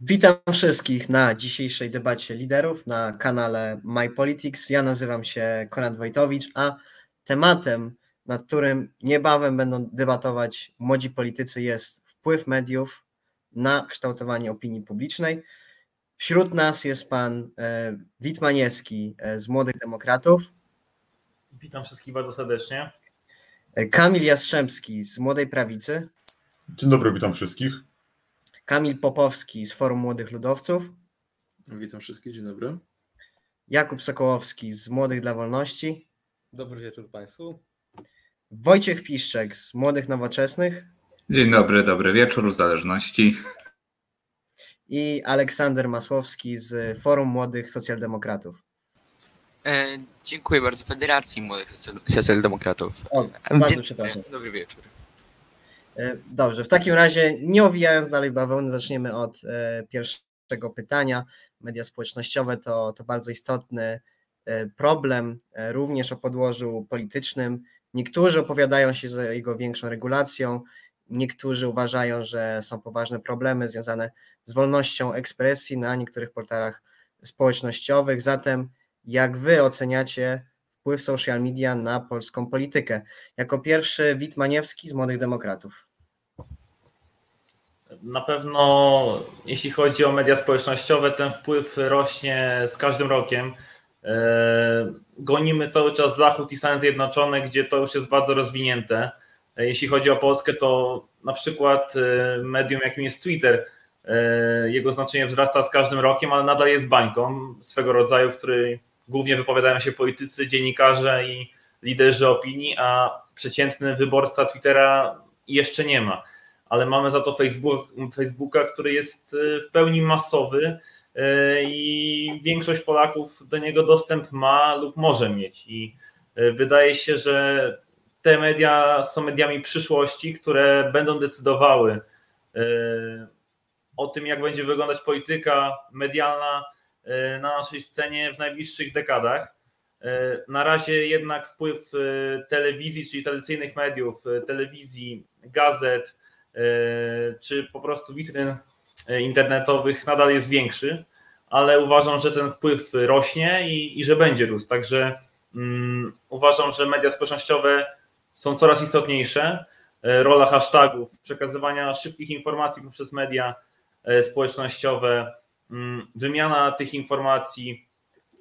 Witam wszystkich na dzisiejszej debacie liderów na kanale My Politics. Ja nazywam się Konrad Wojtowicz, a tematem, nad którym niebawem będą debatować młodzi politycy, jest wpływ mediów na kształtowanie opinii publicznej. Wśród nas jest pan e, Witmaniewski e, z Młodych Demokratów. Witam wszystkich bardzo serdecznie. E, Kamil Jastrzębski z Młodej Prawicy. Dzień dobry, witam wszystkich. Kamil Popowski z Forum Młodych Ludowców. Witam wszystkich, dzień dobry. Jakub Sokołowski z Młodych dla Wolności. Dobry wieczór Państwu. Wojciech Piszczek z Młodych Nowoczesnych. Dzień dobry, dobry wieczór w zależności. I Aleksander Masłowski z Forum Młodych Socjaldemokratów. E, dziękuję bardzo Federacji Młodych Socjaldemokratów. O, bardzo przepraszam. Dobry wieczór. E, dobrze, w takim razie nie owijając dalej bawełny, zaczniemy od e, pierwszego pytania. Media społecznościowe to, to bardzo istotny e, problem, również o podłożu politycznym. Niektórzy opowiadają się za jego większą regulacją, niektórzy uważają, że są poważne problemy związane z wolnością ekspresji na niektórych portalach społecznościowych. Zatem, jak wy oceniacie wpływ social media na polską politykę? Jako pierwszy Wit Maniewski z Młodych Demokratów. Na pewno, jeśli chodzi o media społecznościowe, ten wpływ rośnie z każdym rokiem. E, gonimy cały czas Zachód i Stany Zjednoczone, gdzie to już jest bardzo rozwinięte. E, jeśli chodzi o Polskę, to na przykład e, medium, jakim jest Twitter, jego znaczenie wzrasta z każdym rokiem, ale nadal jest bańką swego rodzaju, w której głównie wypowiadają się politycy, dziennikarze i liderzy opinii, a przeciętny wyborca Twittera jeszcze nie ma ale mamy za to Facebook, Facebooka, który jest y, w pełni masowy y, i większość Polaków do niego dostęp ma lub może mieć. I y, wydaje się, że te media są mediami przyszłości, które będą decydowały o tym, jak będzie wyglądać polityka medialna na naszej scenie w najbliższych dekadach. Na razie jednak wpływ telewizji, czyli tradycyjnych mediów, telewizji, gazet, czy po prostu witryn e, internetowych nadal jest większy, ale uważam, że ten wpływ rośnie i, i że będzie rósł. Także um, uważam, że media społecznościowe są coraz istotniejsze. E, rola hashtagów, przekazywania szybkich informacji poprzez media społecznościowe, um, wymiana tych informacji,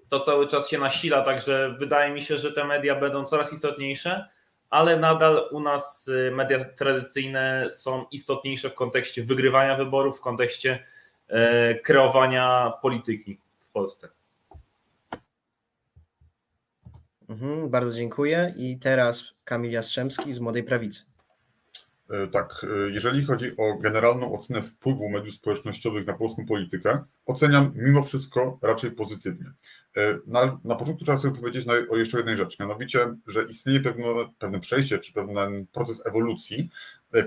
to cały czas się nasila, także wydaje mi się, że te media będą coraz istotniejsze ale nadal u nas y, media tradycyjne są istotniejsze w kontekście wygrywania wyborów, w kontekście e, kreowania polityki w Polsce. Mhm, bardzo dziękuję. I teraz Kamil Jastrzębski z Młodej Prawicy. E, tak, e, jeżeli chodzi o generalną ocenę wpływu mediów społecznościowych na polską politykę, oceniam mimo wszystko raczej pozytywnie. E, na, na początku trzeba sobie powiedzieć na, o jeszcze jednej rzeczy, mianowicie, że istnieje pewne, pewne przejście czy pewien proces ewolucji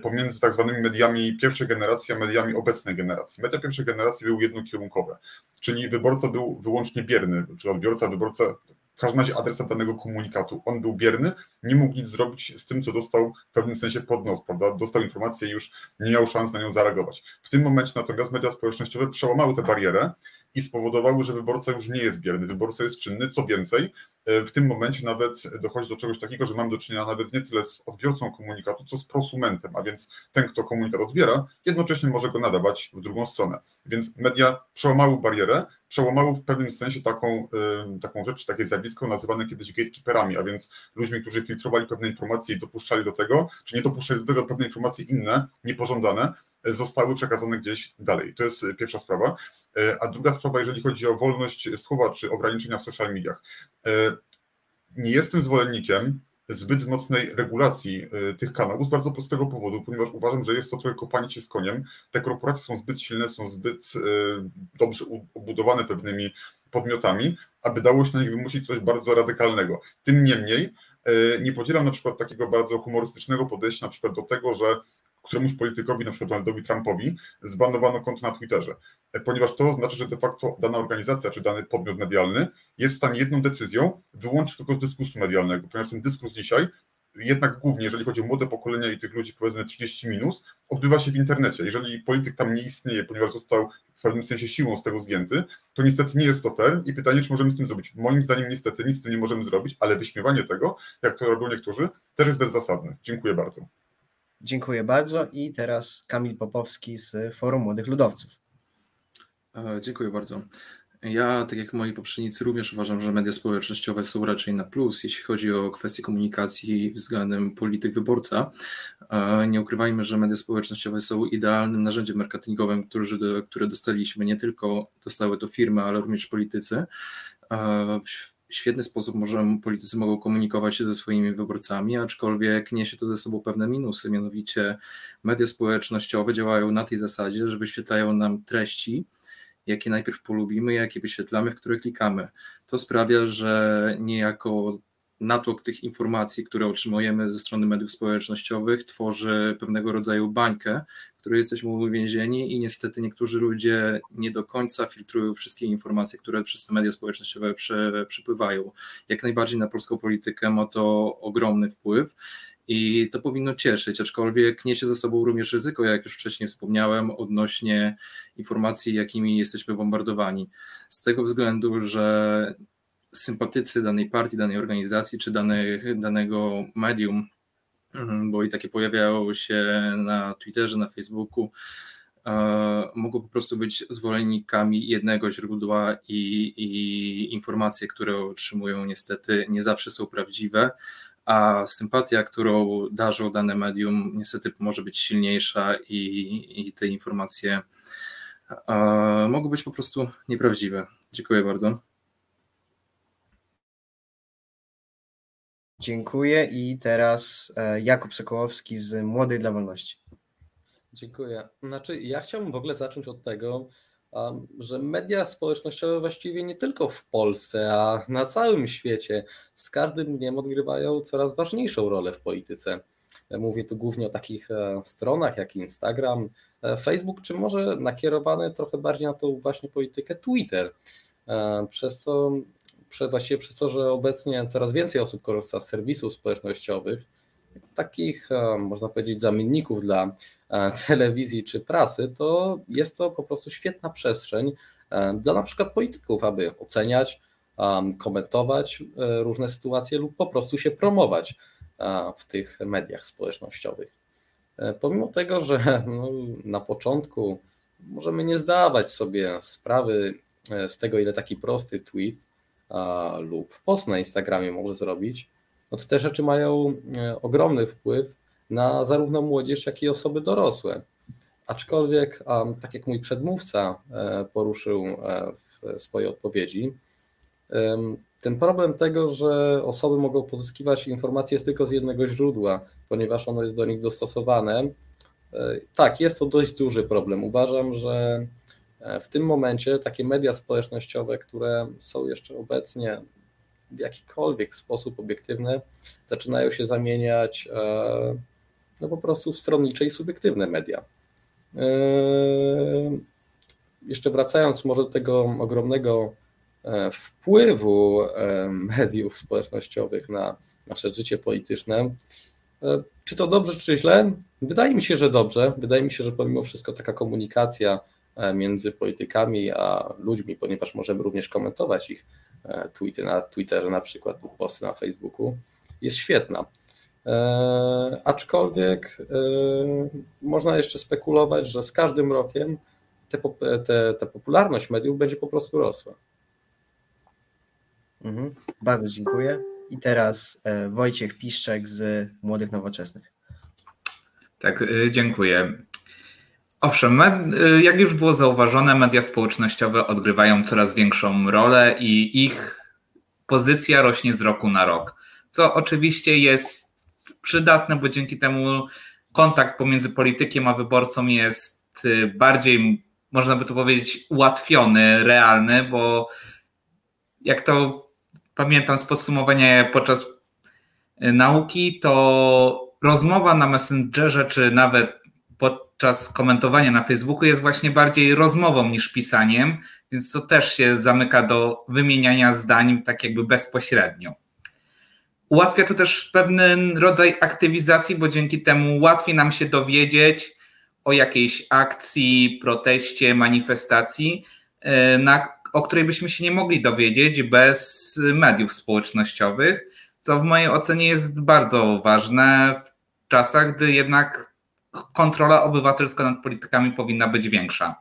pomiędzy tak zwanymi mediami pierwszej generacji a mediami obecnej generacji. Media pierwszej generacji były jednokierunkowe, czyli wyborca był wyłącznie bierny, czy odbiorca, wyborca w każdym razie adresat danego komunikatu. On był bierny, nie mógł nic zrobić z tym, co dostał w pewnym sensie pod nos, prawda? Dostał informację i już nie miał szans na nią zareagować. W tym momencie natomiast media społecznościowe przełamały tę barierę i spowodowały, że wyborca już nie jest bierny, wyborca jest czynny. Co więcej, e, w tym momencie nawet dochodzi do czegoś takiego, że mam do czynienia nawet nie tyle z odbiorcą komunikatu, co z prosumentem, a więc ten, kto komunikat odbiera, jednocześnie może go nadawać w drugą stronę. Więc media przełamały barierę, przełamały w pewnym sensie taką, e, taką rzecz, takie zjawisko nazywane kiedyś gatekeeperami, a więc ludźmi, którzy filtrowali pewne informacje i dopuszczali do tego, czy nie dopuszczali do tego pewne informacje inne, niepożądane, zostały przekazane gdzieś dalej. To jest pierwsza sprawa. A druga sprawa, jeżeli chodzi o wolność słowa czy ograniczenia w social mediach. Nie jestem zwolennikiem zbyt mocnej regulacji e, tych kanałów z bardzo prostego powodu, ponieważ uważam, że jest to trochę kopanie się z koniem. Te korporacje są zbyt silne, są zbyt dobrze obudowane pewnymi podmiotami, aby dało się na nich wymusić coś bardzo radykalnego. Tym niemniej nie podzielam na przykład takiego bardzo humorystycznego podejścia na przykład do tego, że któremuś politykowi, na przykład Donaldowi Trumpowi, zbanowano konto na Twitterze, ponieważ to znaczy, że de facto dana organizacja czy dany podmiot medialny jest w stanie jedną decyzją wyłączyć kogoś z dyskursu medialnego, ponieważ ten dyskurs dzisiaj jednak głównie, jeżeli chodzi o młode pokolenia i tych ludzi powiedzmy 30 minus, odbywa się w internecie. Jeżeli polityk tam nie istnieje, ponieważ został w pewnym sensie siłą z tego zgięty, to niestety nie jest to fair i pytanie, czy możemy z tym zrobić. Moim zdaniem niestety nic z tym nie możemy zrobić, ale wyśmiewanie tego, jak to robią niektórzy, też jest bezzasadne. Dziękuję bardzo. Dziękuję bardzo i teraz Kamil Popowski z Forum Młodych Ludowców. E, dziękuję bardzo. Ja, tak jak moi poprzednicy, również uważam, że media społecznościowe są raczej na plus, jeśli chodzi o kwestie komunikacji względem polityk wyborca. E, nie ukrywajmy, że media społecznościowe są idealnym narzędziem marketingowym, które, dostaliśmy, nie tylko dostały to firmy, ale również politycy. E, w świetny sposób może, politycy mogą komunikować się ze swoimi wyborcami, aczkolwiek niesie to ze sobą pewne minusy, mianowicie media społecznościowe działają na tej zasadzie, że wyświetlają nam treści, jakie najpierw polubimy, jakie wyświetlamy, w które klikamy. To sprawia, że niejako natłok tych informacji, które otrzymujemy ze strony mediów społecznościowych, tworzy pewnego rodzaju bańkę, w której jesteśmy uwięzieni i niestety niektórzy ludzie nie do końca filtrują wszystkie informacje, które przez te media społecznościowe przepływają. Jak najbardziej na polską politykę ma to ogromny wpływ i to powinno cieszyć, aczkolwiek niesie ze sobą również ryzyko, jak już wcześniej wspomniałem, odnośnie informacji, jakimi jesteśmy bombardowani. Z tego względu, że sympatycy danej partii, danej organizacji czy danych, danego medium, mhm, bo i takie pojawiają się na Twitterze, na Facebooku, mogą po prostu być zwolennikami jednego źródła i, i informacje, które otrzymują, niestety nie zawsze są prawdziwe, a sympatia, którą darzą dane medium, niestety może być silniejsza i, i te informacje mogą być po prostu nieprawdziwe. Dziękuję bardzo. Dziękuję i teraz e, Jakub Sokołowski z Młodych dla Wolności. Dziękuję. Znaczy, ja chciałbym w ogóle zacząć od tego, że media społecznościowe właściwie nie tylko w Polsce, a na całym świecie z każdym dniem odgrywają coraz ważniejszą rolę w polityce. Mówię tu głównie o takich e, stronach jak Instagram, e, Facebook, czy może nakierowany trochę bardziej na tą właśnie politykę Twitter. Przez to właściwie przez to, że obecnie coraz więcej osób korzysta z serwisów społecznościowych, takich e, można powiedzieć zamienników dla e, telewizji czy prasy, to jest to po prostu świetna przestrzeń e, dla na przykład polityków, aby oceniać, komentować różne sytuacje lub po prostu się promować w tych mediach społecznościowych. Pomimo tego, że no, na początku możemy nie zdawać sobie sprawy z tego, ile taki prosty tweet lub post na Instagramie może zrobić, no to te rzeczy mają e, ogromny wpływ na zarówno młodzież, jak i osoby dorosłe. Aczkolwiek, tak jak mój przedmówca e, poruszył e, w swojej odpowiedzi, ten problem tego, że osoby mogą pozyskiwać informacje tylko z jednego źródła, ponieważ ono jest do nich dostosowane, tak, jest to dość duży problem. Uważam, że w tym momencie takie media społecznościowe, które są jeszcze obecnie w jakikolwiek sposób obiektywne, zaczynają się zamieniać e, no po prostu w stronnicze i subiektywne media. E, jeszcze wracając może do tego ogromnego wpływu mediów społecznościowych na nasze życie polityczne, czy to dobrze, czy źle? Wydaje mi się, że dobrze. Wydaje mi się, że pomimo wszystko taka komunikacja E, między politykami a ludźmi, ponieważ możemy również komentować ich e, tweety na Twitterze na przykład posty na Facebooku, jest świetna. E, aczkolwiek e, można jeszcze spekulować, że z każdym rokiem te, te, ta popularność mediów będzie po prostu rosła. Mhm, bardzo dziękuję. I teraz e, Wojciech Piszczek z Młodych Nowoczesnych. Tak, e, dziękuję. Owszem, y, jak już było zauważone, media społecznościowe odgrywają coraz większą rolę i ich pozycja rośnie z roku na rok. Co oczywiście jest przydatne, bo dzięki temu kontakt pomiędzy politykiem a wyborcą jest y, bardziej, można by to powiedzieć, ułatwiony, realny, bo jak to pamiętam z podsumowania podczas y, nauki, to rozmowa na Messengerze, czy nawet podczas komentowania na Facebooku jest właśnie bardziej rozmową niż pisaniem, więc to też się zamyka do wymieniania zdań tak jakby bezpośrednio. Ułatwia to też pewien rodzaj aktywizacji, bo dzięki temu łatwiej nam się dowiedzieć o jakiejś akcji, proteście, manifestacji, na, o której byśmy się nie mogli dowiedzieć bez mediów społecznościowych, co w mojej ocenie jest bardzo ważne w czasach, gdy jednak kontrola obywatelska nad politykami powinna być większa.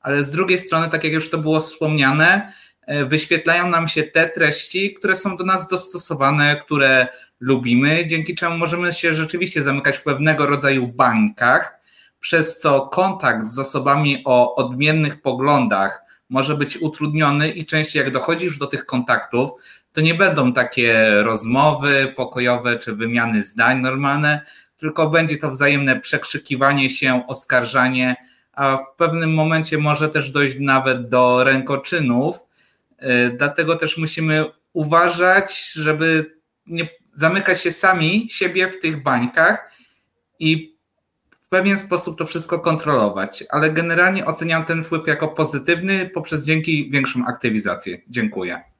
Ale z drugiej strony, tak jak już to było wspomniane, e, wyświetlają nam się te treści, które są do nas dostosowane, które lubimy, dzięki czemu możemy się rzeczywiście zamykać w pewnego rodzaju bańkach, przez co kontakt z osobami o odmiennych poglądach może być utrudniony i częściej jak dochodzisz do tych kontaktów, to nie będą takie rozmowy pokojowe czy wymiany zdań normalne, tylko będzie to wzajemne przekrzykiwanie się, oskarżanie, a w pewnym momencie może też dojść nawet do rękoczynów. Y, dlatego też musimy uważać, żeby nie zamykać się sami siebie w tych bańkach i w pewien sposób to wszystko kontrolować. Ale generalnie oceniam ten wpływ jako pozytywny poprzez dzięki większą aktywizację. Dziękuję.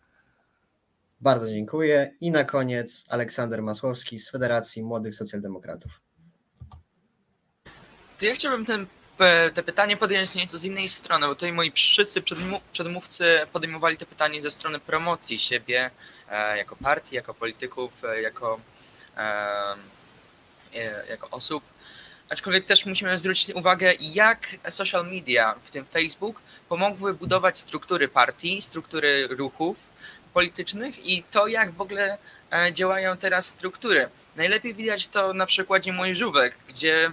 Bardzo dziękuję. I na koniec Aleksander Masłowski z Federacji Młodych Socjaldemokratów. To ja chciałbym ten, te pytanie podjąć nieco z innej strony, bo tutaj moi wszyscy przedmówcy podejmowali te pytanie ze strony promocji siebie e, jako partii, jako polityków, e, jako, e, jako osób. Aczkolwiek też musimy zwrócić uwagę, jak social media, w tym Facebook, pomogły budować struktury partii, struktury ruchów, politycznych i to, jak w ogóle e, działają teraz struktury. Najlepiej widać to na przykładzie Mojżówek, gdzie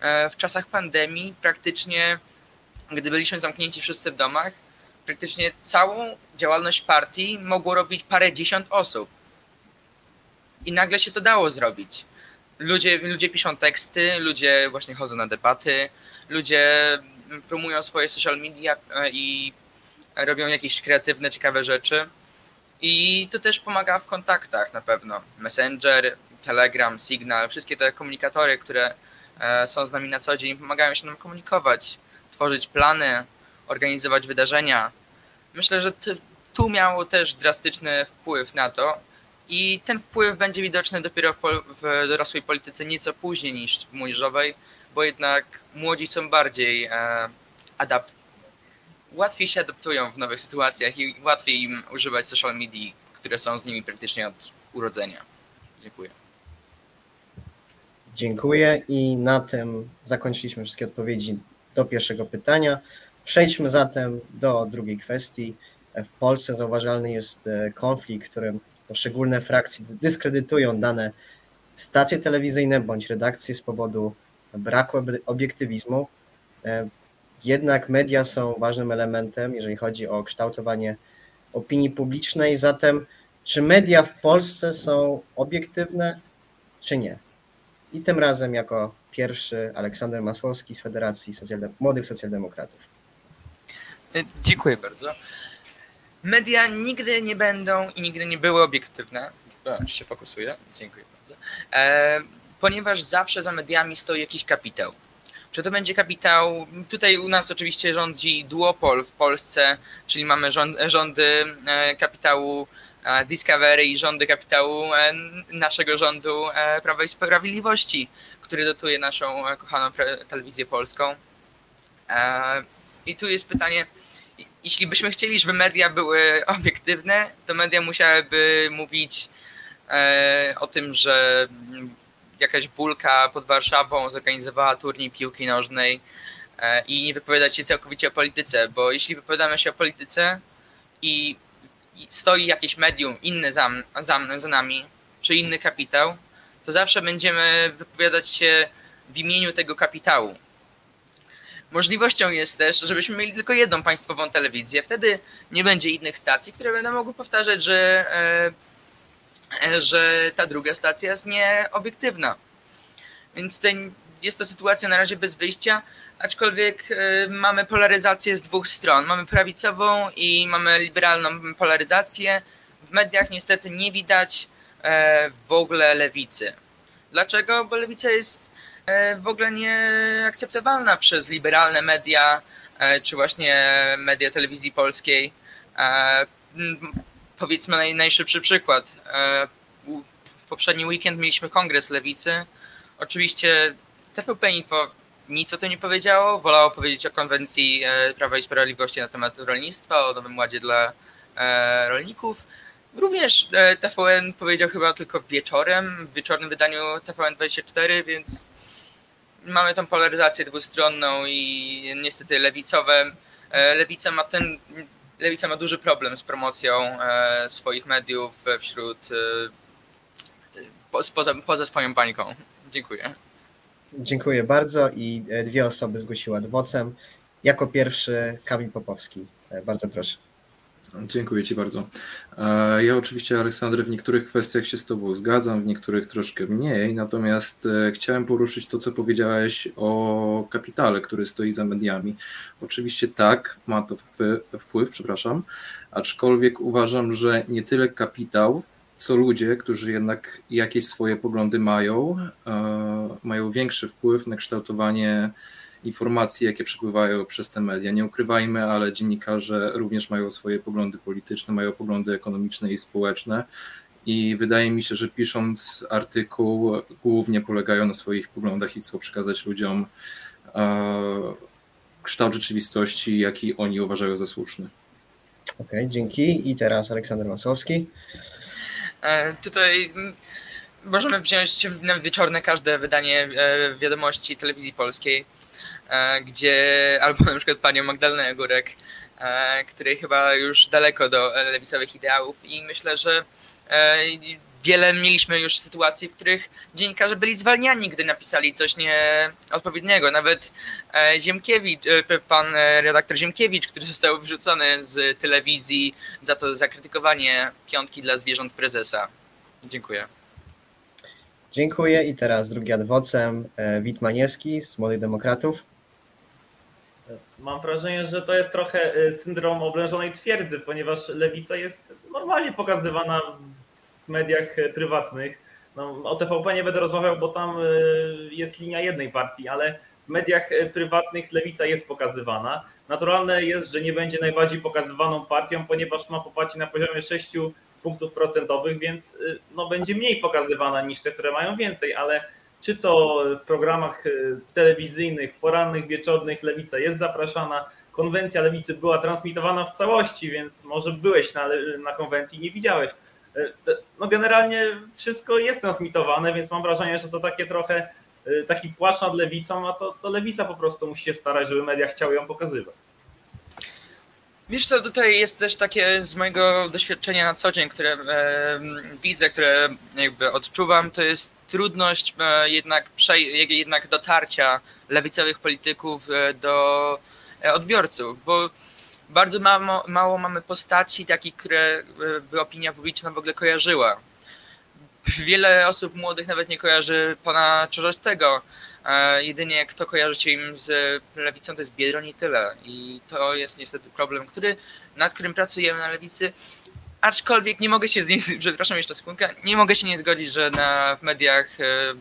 e, w czasach pandemii praktycznie, gdy byliśmy zamknięci wszyscy w domach, praktycznie całą działalność partii mogło robić parę dziesiąt osób. I nagle się to dało zrobić. Ludzie, ludzie piszą teksty, ludzie właśnie chodzą na debaty, ludzie promują swoje social media e, i robią jakieś kreatywne, ciekawe rzeczy. I to też pomaga w kontaktach na pewno. Messenger, Telegram, Signal, wszystkie te komunikatory, które e, są z nami na co dzień, pomagają się nam komunikować, tworzyć plany, organizować wydarzenia. Myślę, że tu miało też drastyczny wpływ na to i ten wpływ będzie widoczny dopiero w, w dorosłej polityce nieco później niż w młodzieżowej, bo jednak młodzi są bardziej e, adapt łatwiej się adaptują w nowych sytuacjach i łatwiej im używać social media, które są z nimi praktycznie od urodzenia. Dziękuję. Dziękuję i na tym zakończyliśmy wszystkie odpowiedzi do pierwszego pytania. Przejdźmy zatem do drugiej kwestii. W Polsce zauważalny jest e, konflikt, w którym poszczególne frakcje dyskredytują dane stacje telewizyjne bądź redakcje z powodu braku obiektywizmu. Jednak media są ważnym elementem, jeżeli chodzi o kształtowanie opinii publicznej. Zatem, czy media w Polsce są obiektywne, czy nie? I tym razem jako pierwszy Aleksander Masłowski z Federacji Socjaldem Młodych Socjaldemokratów. E, dziękuję bardzo. Media nigdy nie będą i nigdy nie były obiektywne. O, się fokusuję. Dziękuję bardzo. E, ponieważ zawsze za mediami stoi jakiś kapitał czy to będzie kapitał. Tutaj u nas oczywiście rządzi duopol w Polsce, czyli mamy rząd, rządy e, kapitału e, Discovery i rządy kapitału e, naszego rządu Prawa i Sprawiedliwości, który dotuje naszą kochaną telewizję polską. I tu jest pytanie, jeśli byśmy chcieli, żeby media były obiektywne, to media musiałyby mówić o tym, że jakaś wulka pod Warszawą zorganizowała turniej piłki nożnej e, i nie wypowiadać się całkowicie o polityce, bo jeśli wypowiadamy się o polityce i stoi jakieś medium inne za, za, za nami, czy inny kapitał, to zawsze będziemy wypowiadać się w imieniu tego kapitału. Możliwością jest też, żebyśmy mieli tylko jedną państwową telewizję. Wtedy nie będzie innych stacji, które będą mogły powtarzać, że e, że ta druga stacja jest nieobiektywna. Więc ten, jest to sytuacja na razie bez wyjścia, aczkolwiek y, mamy polaryzację z dwóch stron. Mamy prawicową i mamy liberalną polaryzację. W mediach niestety nie widać e, w ogóle lewicy. Dlaczego? Bo lewica jest e, w ogóle nieakceptowalna przez liberalne media, czy właśnie media telewizji polskiej powiedzmy naj, najszybszy przykład. E, w poprzedni weekend mieliśmy kongres lewicy. Oczywiście TVP Info nic o tym nie powiedziało. Wolało powiedzieć o konwencji Prawa i Sprawiedliwości na temat rolnictwa, o nowym ładzie dla rolników. Również TVN powiedział chyba tylko wieczorem, w wieczornym wydaniu TVN24, więc mamy tą polaryzację dwustronną i niestety lewicowe. Lewica ma ten Lewica ma duży problem z promocją e, swoich mediów wśród e, poza, poza swoją bańką. Dziękuję. Dziękuję bardzo i e, dwie osoby zgłosiły adwocem. Jako pierwszy Kamil Popowski. Bardzo proszę. Dziękuję Ci bardzo. E, ja oczywiście, Aleksandry, w niektórych kwestiach się z Tobą zgadzam, w niektórych troszkę mniej, natomiast e, chciałem poruszyć to, co powiedziałeś o kapitale, który stoi za mediami. Oczywiście tak, ma to wpływ, przepraszam, aczkolwiek uważam, że nie tyle kapitał, co ludzie, którzy jednak jakieś swoje poglądy mają, e, mają większy wpływ na kształtowanie informacji, jakie przepływają przez te media. Nie ukrywajmy, ale dziennikarze również mają swoje poglądy polityczne, mają poglądy ekonomiczne i społeczne. I wydaje mi się, że pisząc artykuł, głównie polegają na swoich poglądach i chcą przekazać ludziom e, kształt rzeczywistości, jaki oni uważają za słuszny. Okej, okay, dzięki. I teraz Aleksander Masłowski. E, tutaj możemy wziąć na wieczorne każde wydanie e, wiadomości telewizji polskiej gdzie albo na przykład panią Magdalenę Górek, e, której chyba już daleko do lewicowych ideałów i myślę, że e, wiele mieliśmy już sytuacji, w których dziennikarze byli zwalniani, gdy napisali coś nieodpowiedniego. Nawet Ziemkiewicz, pan redaktor Ziemkiewicz, który został wyrzucony z telewizji za to zakrytykowanie piątki dla zwierząt prezesa. Dziękuję. Dziękuję i teraz drugi adwocem Wit Maniewski z Młodych Demokratów. Mam wrażenie, że to jest trochę y, syndrom oblężonej twierdzy, ponieważ lewica jest normalnie pokazywana w mediach y, prywatnych. No, o TVP nie będę rozmawiał, bo tam y, jest linia jednej partii, ale w mediach prywatnych lewica jest pokazywana. Naturalne jest, że nie będzie najbardziej pokazywaną partią, ponieważ ma poparcie na poziomie 6 punktów procentowych, więc no, będzie mniej pokazywana niż te, które mają więcej, ale czy to w programach y, telewizyjnych, porannych, wieczornych Lewica jest zapraszana. Konwencja Lewicy była transmitowana w całości, więc może byłeś na, na konwencji i nie widziałeś. Y, no generalnie wszystko jest transmitowane, więc mam wrażenie, że to takie trochę y, taki płaszcz nad lewicą, a to, to lewica po prostu musi się starać, żeby media chciały ją pokazywać. Wiesz co, tutaj jest też takie z mojego doświadczenia na co dzień, które e, widzę, które jakby odczuwam, to jest trudność e, jednak, jednak dotarcia lewicowych polityków e, do e, odbiorców, bo bardzo mało, mało mamy postaci takich, które by opinia publiczna w ogóle kojarzyła. Wiele osób młodych nawet nie kojarzy pana Czorzostego. Jedynie kto kojarzy się im z lewicą to jest Biedroń i tyle. I to jest niestety problem, który, nad którym pracujemy na lewicy aczkolwiek nie mogę się z niej, przepraszam jeszcze sekundkę, nie mogę się nie zgodzić, że na, w mediach e,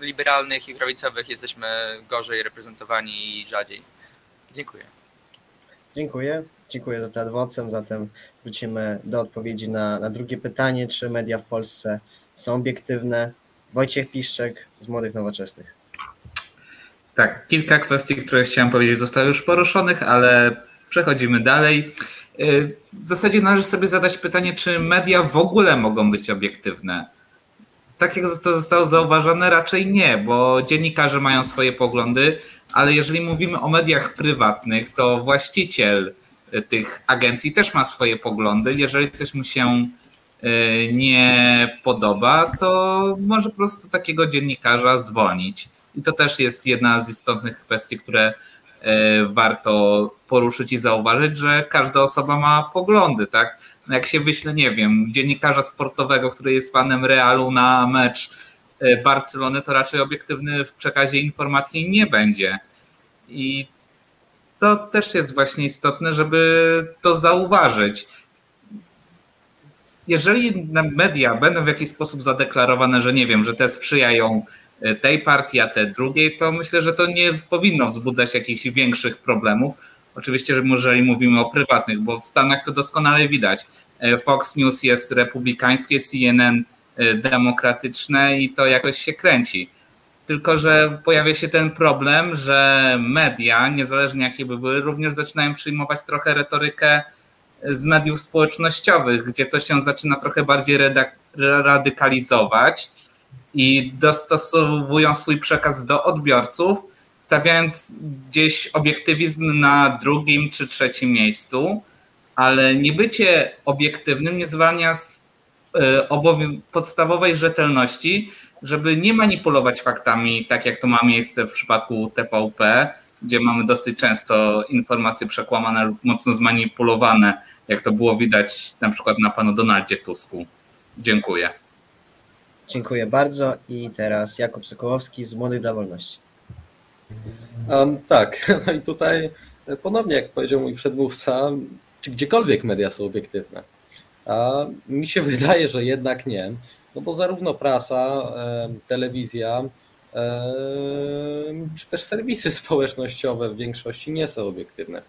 liberalnych i prawicowych jesteśmy gorzej reprezentowani i rzadziej. Dziękuję. Dziękuję. Dziękuję za ten adwocem. Zatem wrócimy do odpowiedzi na, na drugie pytanie, czy media w Polsce są obiektywne. Wojciech Piszczek z Młodych Nowoczesnych. Tak, kilka kwestii, które chciałem powiedzieć, zostały już poruszonych, ale przechodzimy dalej. Y, w zasadzie należy sobie zadać pytanie, czy media w ogóle mogą być obiektywne. Tak jak to zostało zauważone, raczej nie, bo dziennikarze mają swoje poglądy, ale jeżeli mówimy o mediach prywatnych, to właściciel y, tych agencji też ma swoje poglądy. Jeżeli coś mu się y, nie podoba, to może po prostu takiego dziennikarza zwolnić. I to też jest jedna z istotnych kwestii, które E, warto poruszyć i zauważyć, że każda osoba ma poglądy, tak? No jak się wyśle, nie wiem, dziennikarza sportowego, który jest fanem Realu na mecz e, Barcelony, to raczej obiektywny w przekazie informacji nie będzie. I to też jest właśnie istotne, żeby to zauważyć. Jeżeli media będą w jakiś sposób zadeklarowane, że nie wiem, że te sprzyjają tej partii, a te drugiej, to myślę, że to nie powinno wzbudzać jakichś większych problemów. Oczywiście, że jeżeli mówimy o prywatnych, bo w Stanach to doskonale widać. E, Fox News jest republikańskie, CNN e, demokratyczne i to jakoś się kręci. tylko że pojawia się ten problem, że media, niezależnie jakie by były, również zaczynają przyjmować trochę retorykę z mediów społecznościowych, gdzie to się zaczyna trochę bardziej radykalizować i dostosowują swój przekaz do odbiorców, stawiając gdzieś obiektywizm na drugim czy trzecim miejscu, ale nie bycie obiektywnym nie zwalnia z e, podstawowej rzetelności, żeby nie manipulować faktami, tak jak to ma miejsce w przypadku TVP, gdzie mamy dosyć często informacje przekłamane lub mocno zmanipulowane, jak to było widać na przykład na panu Donaldzie Tusku. Dziękuję. Dziękuję bardzo i teraz Jakub Sokołowski z Młodych dla Wolności. Um, tak, no i tutaj ponownie, jak powiedział mój przedmówca, czy gdziekolwiek media są obiektywne. A mi się wydaje, że jednak nie, no bo zarówno prasa, telewizja, czy też serwisy społecznościowe w większości nie są obiektywne.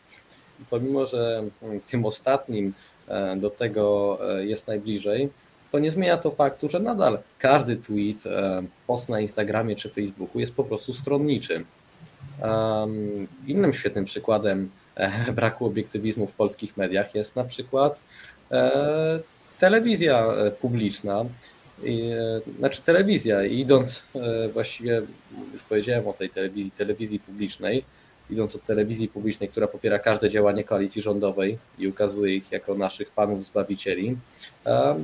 Pomimo, że tym ostatnim e, do tego e, jest najbliżej, to nie zmienia to faktu, że nadal każdy tweet, e, post na Instagramie czy Facebooku jest po prostu stronniczy. Innym świetnym przykładem braku obiektywizmu w polskich mediach jest na przykład telewizja publiczna, znaczy telewizja, idąc właściwie, już powiedziałem o tej telewizji, telewizji publicznej, idąc od telewizji publicznej, która popiera każde działanie koalicji rządowej i ukazuje ich jako naszych panów zbawicieli,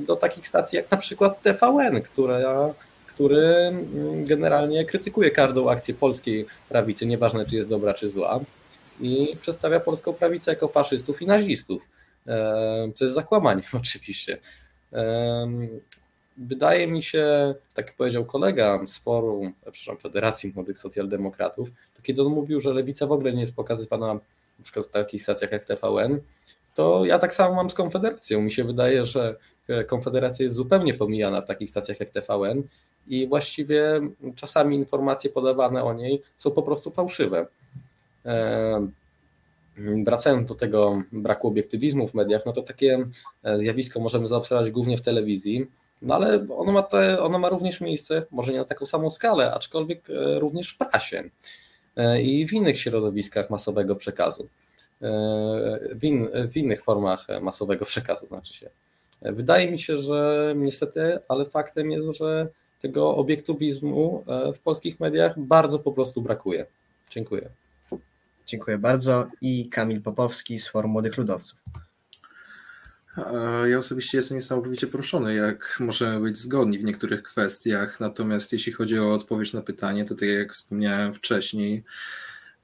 do takich stacji jak na przykład TVN, która, który mm, generalnie krytykuje każdą akcję polskiej prawicy, nieważne czy jest dobra czy zła, i przedstawia polską prawicę jako faszystów i nazistów, co jest zakłamaniem oczywiście. Wydaje mi się, tak powiedział kolega z forum, przepraszam, Federacji Młodych Socjaldemokratów, to kiedy on mówił, że lewica w ogóle nie jest pokazywana na przykład w takich stacjach jak TVN, to ja tak samo mam z Konfederacją. Mi się wydaje, że Konfederacja jest zupełnie pomijana w takich stacjach jak TVN i właściwie czasami informacje podawane o niej są po prostu fałszywe. Wracając do tego braku obiektywizmu w mediach, no to takie zjawisko możemy zaobserwować głównie w telewizji. No ale ono ma, te, ono ma również miejsce, może nie na taką samą skalę, aczkolwiek e, również w prasie e, i w innych środowiskach masowego przekazu, e, w, in, w innych formach masowego przekazu, znaczy się. Wydaje mi się, że niestety, ale faktem jest, że tego obiektywizmu w polskich mediach bardzo po prostu brakuje. Dziękuję. Dziękuję bardzo. I Kamil Popowski z Forum Młodych Ludowców. Ja osobiście jestem niesamowicie poruszony, jak możemy być zgodni w niektórych kwestiach. Natomiast jeśli chodzi o odpowiedź na pytanie, to tak jak wspomniałem wcześniej,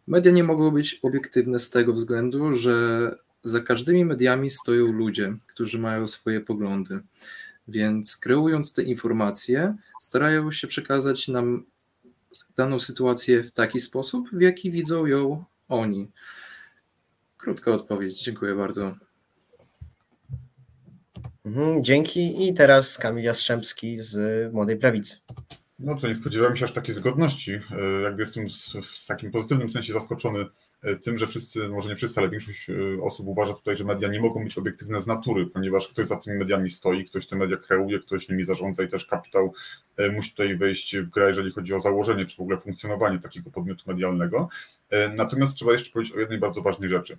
media nie mogą być obiektywne z tego względu, że za każdymi mediami stoją ludzie, którzy mają swoje poglądy. Więc kreując te informacje, starają się przekazać nam daną sytuację w taki sposób, w jaki widzą ją oni. Krótka odpowiedź. Dziękuję bardzo. Mhm, dzięki. I teraz Kamil Jastrzębski z Młodej Prawicy. No to nie spodziewałem się aż takiej zgodności. E, jakby jestem w takim pozytywnym sensie zaskoczony e, tym, że wszyscy, może nie wszyscy, ale większość e, osób uważa tutaj, że media nie mogą być obiektywne z natury, ponieważ ktoś za tymi mediami stoi, ktoś te media kreuje, ktoś nimi zarządza i też kapitał musi tutaj wejść w grę, jeżeli chodzi o założenie, czy w ogóle funkcjonowanie takiego podmiotu medialnego. Natomiast trzeba jeszcze powiedzieć o jednej bardzo ważnej rzeczy.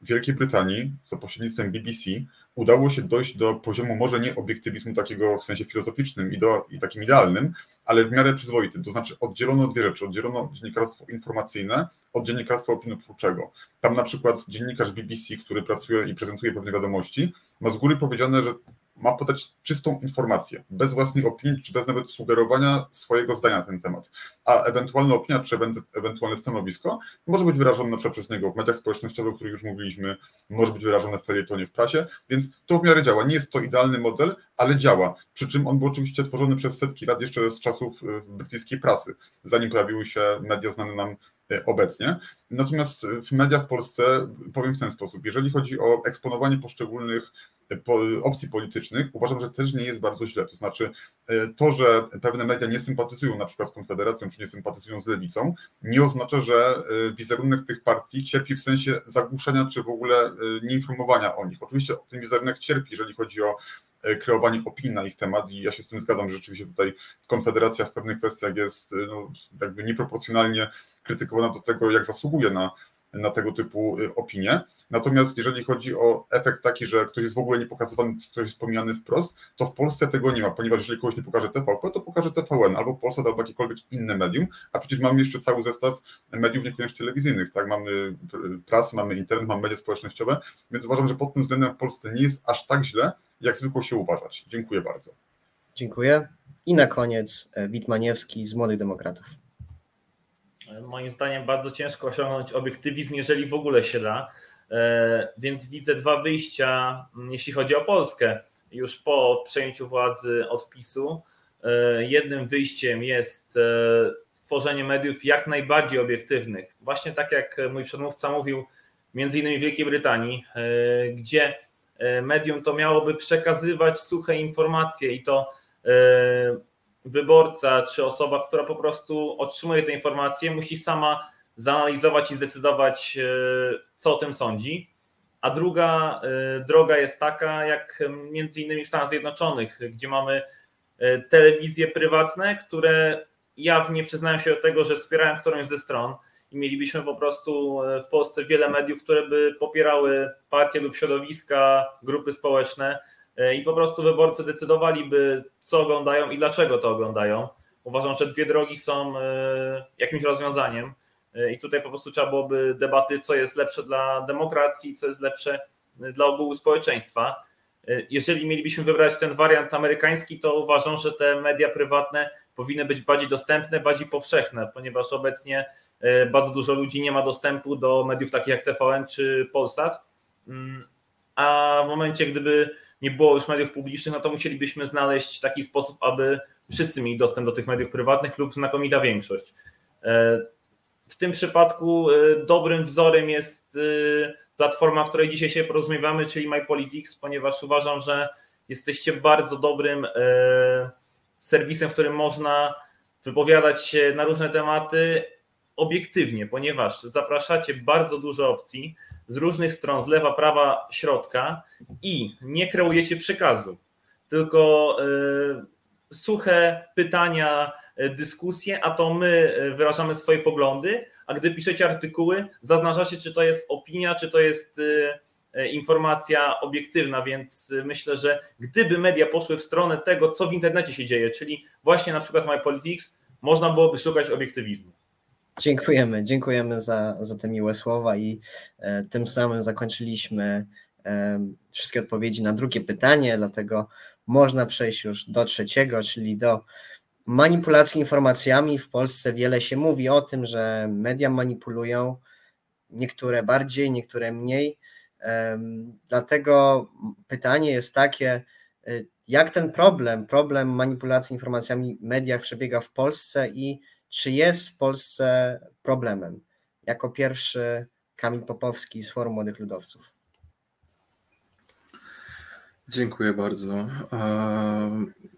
W Wielkiej Brytanii za pośrednictwem BBC udało się dojść do poziomu może nie obiektywizmu takiego w sensie filozoficznym i, do, i takim idealnym, ale w miarę przyzwoitym. To znaczy oddzielono dwie rzeczy. Oddzielono dziennikarstwo informacyjne od dziennikarstwa opiniotwórczego. Tam na przykład dziennikarz BBC, który pracuje i prezentuje pewne wiadomości, ma z góry powiedziane, że ma podać czystą informację, bez własnej opinii, czy bez nawet sugerowania swojego zdania na ten temat. A ewentualna opinia, czy ewentualne stanowisko może być wyrażone na przykład przez niego w mediach społecznościowych, o których już mówiliśmy, może być wyrażone w felietonie w prasie, więc to w miarę działa. Nie jest to idealny model, ale działa. Przy czym on był oczywiście tworzony przez setki lat jeszcze z czasów y, brytyjskiej prasy, zanim pojawiły się media znane nam obecnie. Natomiast w mediach w Polsce powiem w ten sposób, jeżeli chodzi o eksponowanie poszczególnych opcji politycznych, uważam, że też nie jest bardzo źle. To znaczy, e, to, że pewne media nie sympatyzują na przykład z Konfederacją, czy nie sympatyzują z lewicą, nie oznacza, że e, wizerunek tych partii cierpi w sensie zagłuszenia, czy w ogóle e, nieinformowania o nich. Oczywiście ten wizerunek cierpi, jeżeli chodzi o kreowanie opinii na ich temat i ja się z tym zgadzam, że rzeczywiście tutaj Konfederacja w pewnych kwestiach jest no, jakby nieproporcjonalnie krytykowana do tego, jak zasługuje na, na tego typu y, opinie. Natomiast jeżeli chodzi o efekt taki, że ktoś jest w ogóle nie pokazywany, ktoś jest wspomniany wprost, to w Polsce tego nie ma, ponieważ jeżeli kogoś nie pokaże TVP, to pokaże TVN albo Polsat, albo jakiekolwiek inne medium, a przecież mamy jeszcze cały zestaw mediów niekoniecznie telewizyjnych, tak? Mamy y, prasę, mamy internet, mamy media społecznościowe, więc uważam, że pod tym względem w Polsce nie jest aż tak źle, jak zwykło się uważać. Dziękuję bardzo. Dziękuję. I na koniec e, Witmaniewski z Młodych Demokratów. Moim zdaniem bardzo ciężko osiągnąć obiektywizm, jeżeli w ogóle się da. E, więc widzę dwa wyjścia, jeśli chodzi o Polskę. Już po przejęciu władzy od PiSu, e, jednym wyjściem jest e, stworzenie mediów jak najbardziej obiektywnych. Właśnie tak jak mój przedmówca mówił, między innymi w Wielkiej Brytanii, gdzie medium to miałoby przekazywać suche informacje i to wyborca czy osoba, która po prostu otrzymuje te informacje, musi sama zanalizować i zdecydować, e, co o tym sądzi. A druga e, droga jest taka, jak między innymi w Stanach Zjednoczonych, gdzie mamy e, telewizje prywatne, które jawnie przyznają się do tego, że wspierają którąś ze stron i mielibyśmy po prostu w Polsce wiele mediów, które by popierały partie lub środowiska, grupy społeczne, i po prostu wyborcy decydowaliby, co oglądają i dlaczego to oglądają. Uważam, że dwie drogi są e, jakimś rozwiązaniem e, i tutaj po prostu trzeba byłoby debaty, co jest lepsze dla demokracji, co jest lepsze dla ogółu społeczeństwa. Jeżeli mielibyśmy wybrać ten wariant amerykański, to uważam, że te media prywatne powinny być bardziej dostępne, bardziej powszechne, ponieważ obecnie bardzo dużo ludzi nie ma dostępu do mediów takich jak TVN czy Polsat. Mm, a w momencie, gdyby nie było już mediów publicznych, no to musielibyśmy znaleźć taki sposób, aby wszyscy mieli dostęp do tych mediów prywatnych lub znakomita większość. E, w tym przypadku e, dobrym wzorem jest e, platforma, w której dzisiaj się porozumiewamy, czyli MyPolitics, ponieważ uważam, że jesteście bardzo dobrym serwisem, w którym można wypowiadać się na różne tematy obiektywnie, ponieważ zapraszacie bardzo dużo opcji, z różnych stron, z lewa, prawa, środka i nie kreujecie przekazu, tylko y, suche pytania, y, dyskusje, a to my y, wyrażamy swoje poglądy, a gdy piszecie artykuły, zaznaczacie, czy to jest opinia, czy to jest informacja obiektywna, więc myślę, że gdyby media poszły w stronę tego, co w internecie się dzieje, czyli właśnie na przykład MyPolitics, można byłoby szukać obiektywizmu. Dziękujemy, dziękujemy za, za te miłe słowa i e, tym samym zakończyliśmy e, wszystkie odpowiedzi na drugie pytanie, dlatego można przejść już do trzeciego, czyli do manipulacji informacjami. W Polsce wiele się mówi o tym, że media manipulują, niektóre bardziej, niektóre mniej. E, dlatego pytanie jest takie, e, jak ten problem, problem manipulacji informacjami w mediach przebiega w Polsce i czy jest w Polsce problemem? Jako pierwszy Kamil Popowski z Forum Młodych Ludowców. Dziękuję bardzo.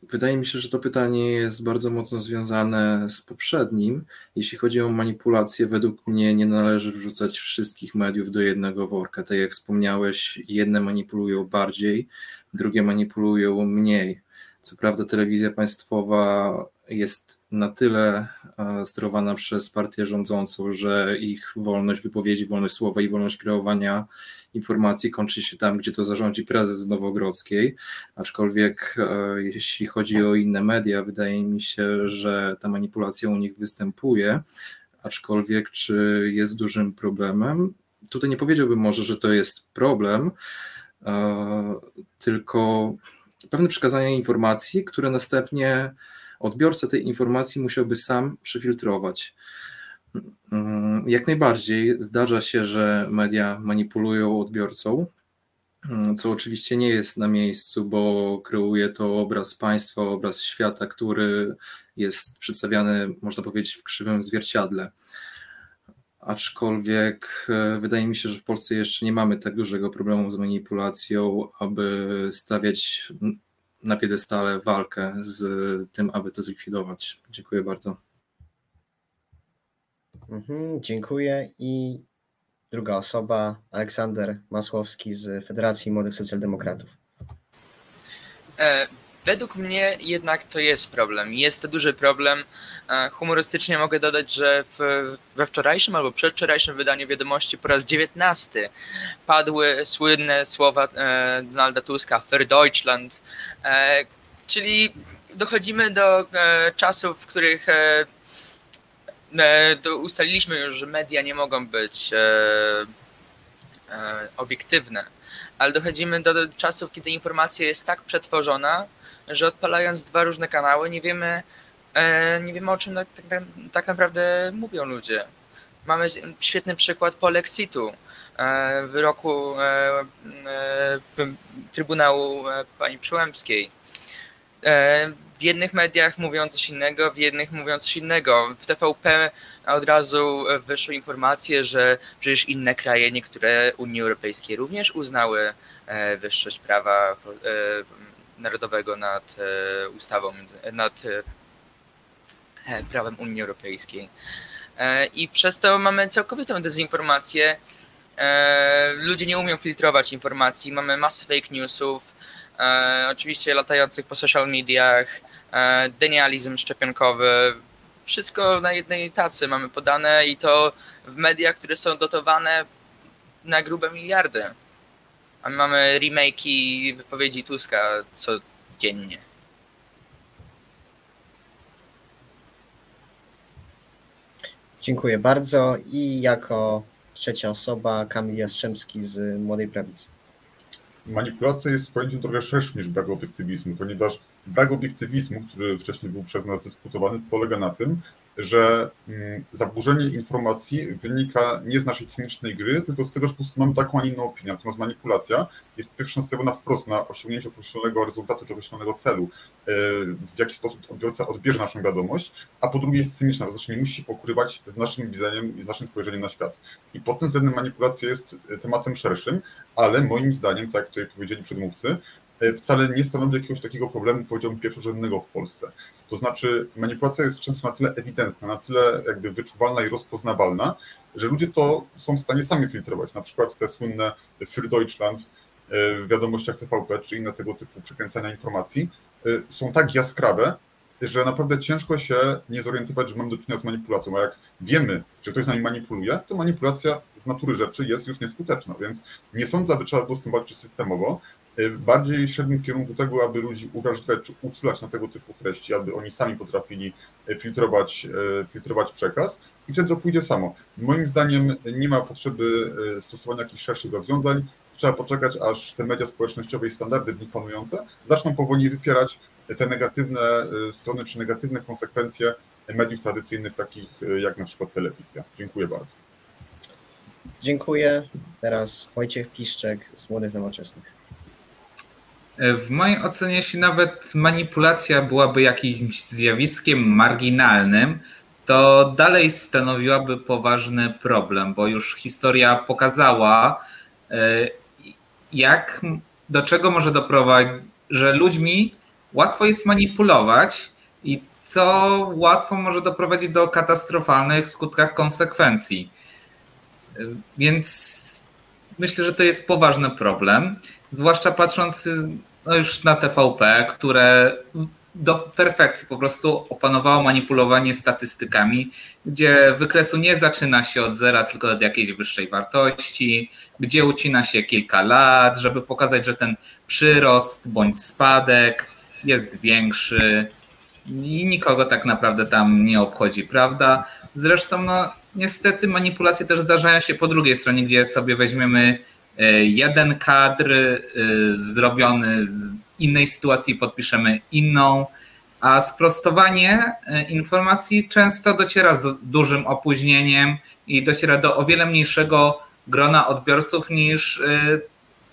Wydaje mi się, że to pytanie jest bardzo mocno związane z poprzednim. Jeśli chodzi o manipulację, według mnie nie należy wrzucać wszystkich mediów do jednego worka. Tak jak wspomniałeś, jedne manipulują bardziej, drugie manipulują mniej. Co prawda, telewizja państwowa jest na tyle e, sterowana przez partię rządzącą, że ich wolność wypowiedzi, wolność słowa i wolność kreowania informacji kończy się tam, gdzie to zarządzi prezes Nowogrodzkiej. Aczkolwiek, e, jeśli chodzi o inne media, wydaje mi się, że ta manipulacja u nich występuje. Aczkolwiek, czy jest dużym problemem? Tutaj nie powiedziałbym może, że to jest problem, e, tylko pewne przekazanie informacji, które następnie odbiorca tej informacji musiałby sam przefiltrować. Jak najbardziej zdarza się, że media manipulują odbiorcą, co oczywiście nie jest na miejscu, bo kreuje to obraz państwa, obraz świata, który jest przedstawiany, można powiedzieć, w krzywym zwierciadle. Aczkolwiek e, wydaje mi się, że w Polsce jeszcze nie mamy tak dużego problemu z manipulacją, aby stawiać na piedestale walkę z tym, aby to zlikwidować. Dziękuję bardzo. Mhm, dziękuję. I druga osoba, Aleksander Masłowski z Federacji Młodych Socjaldemokratów. Według mnie jednak to jest problem. Jest to duży problem. E, humorystycznie mogę dodać, że w, we wczorajszym albo przedwczorajszym wydaniu wiadomości po raz dziewiętnasty padły słynne słowa e, Donalda Tuska für Deutschland, e, czyli dochodzimy do czasów, w których ustaliliśmy już, że media nie mogą być obiektywne, ale dochodzimy do, do czasów, kiedy informacja jest tak przetworzona, że odpalając dwa różne kanały nie wiemy, e, nie wiemy o czym tak, tak, tak naprawdę mówią ludzie. Mamy świetny przykład Polexitu, e, wyroku e, Trybunału pani Przyłębskiej. W jednych mediach mówią coś innego, w jednych mówią coś innego. W TVP od razu wyszły informacje, że przecież inne kraje, niektóre Unii Europejskiej również uznały wyższość prawa narodowego nad e, ustawą, nad e, prawem Unii Europejskiej. E, I przez to mamy całkowitą dezinformację. E, Ludzie nie umieją filtrować informacji, mamy masę fake newsów, e, oczywiście latających po social mediach, e, denializm szczepionkowy, wszystko na jednej tacy mamy podane i to w mediach, które są dotowane na grube miliardy. A my mamy remake'i wypowiedzi Tuska codziennie. Dziękuję bardzo. I jako trzecia osoba Kamil Jastrzębski z Młodej Prawicy. Manipulacja jest pojęciem trochę szerszym niż brak obiektywizmu, ponieważ brak obiektywizmu, który wcześniej był przez nas dyskutowany, polega na tym, że mm, zaburzenie informacji wynika nie z naszej cynicznej gry, tylko z tego, że po prostu mamy taką, a nie inną opinię. Natomiast manipulacja jest po pierwsze nastawiona wprost na osiągnięcie określonego rezultatu czy określonego celu, yy, w jaki sposób odbiorca odbierze naszą wiadomość, a po drugie jest cyniczna, to znaczy nie musi pokrywać z naszym widzeniem i z naszym spojrzeniem na świat. I pod tym względem manipulacja jest e, tematem szerszym, ale moim zdaniem, tak jak tutaj powiedzieli przedmówcy, e, wcale nie stanowi jakiegoś takiego problemu, powiedziałbym, pierwszorzędnego w Polsce. To znaczy manipulacja jest często na tyle ewidentna, na tyle jakby wyczuwalna i rozpoznawalna, że ludzie to są w stanie sami filtrować. Na przykład te słynne Für Deutschland e, w wiadomościach TVP czy inne tego typu przekręcania informacji e, są tak jaskrawe, że naprawdę ciężko się nie zorientować, że mamy do czynienia z manipulacją. A jak wiemy, że ktoś z nami manipuluje, to manipulacja z natury rzeczy jest już nieskuteczna. Więc nie sądzę, aby trzeba było z tym walczyć systemowo. Y, Bardziej szedłbym w kierunku tego, aby ludzi uwrażliwiać czy uczulać na tego typu treści, aby oni sami potrafili y, filtrować, y, filtrować przekaz i wtedy to pójdzie samo. Moim zdaniem nie ma potrzeby stosowania jakichś szerszych rozwiązań. Trzeba poczekać, aż te media społecznościowe i standardy w nich panujące zaczną powoli wypierać te negatywne strony czy negatywne konsekwencje mediów tradycyjnych, takich jak na przykład telewizja. Dziękuję bardzo. Dziękuję. Teraz Wojciech Piszczek z Młodych Nowoczesnych. W mojej ocenie, jeśli nawet manipulacja byłaby jakimś zjawiskiem marginalnym, to dalej stanowiłaby poważny problem, bo już historia pokazała, e, jak, do czego może doprowadzić, że ludźmi łatwo jest manipulować i co łatwo może doprowadzić do katastrofalnych skutkach konsekwencji. E, Więc myślę, że to jest poważny problem, zwłaszcza patrząc no już na TVP, które do perfekcji po prostu opanowało manipulowanie statystykami, gdzie wykresu nie zaczyna się od zera, tylko od jakiejś wyższej wartości, gdzie ucina się kilka lat, żeby pokazać, że ten przyrost bądź spadek jest większy i nikogo tak naprawdę tam nie obchodzi, prawda? Zresztą, no niestety manipulacje też zdarzają się po drugiej stronie, gdzie sobie weźmiemy jeden kadr e, zrobiony z innej sytuacji podpiszemy inną, a sprostowanie e, informacji często dociera z dużym opóźnieniem i dociera do o wiele mniejszego grona odbiorców niż e,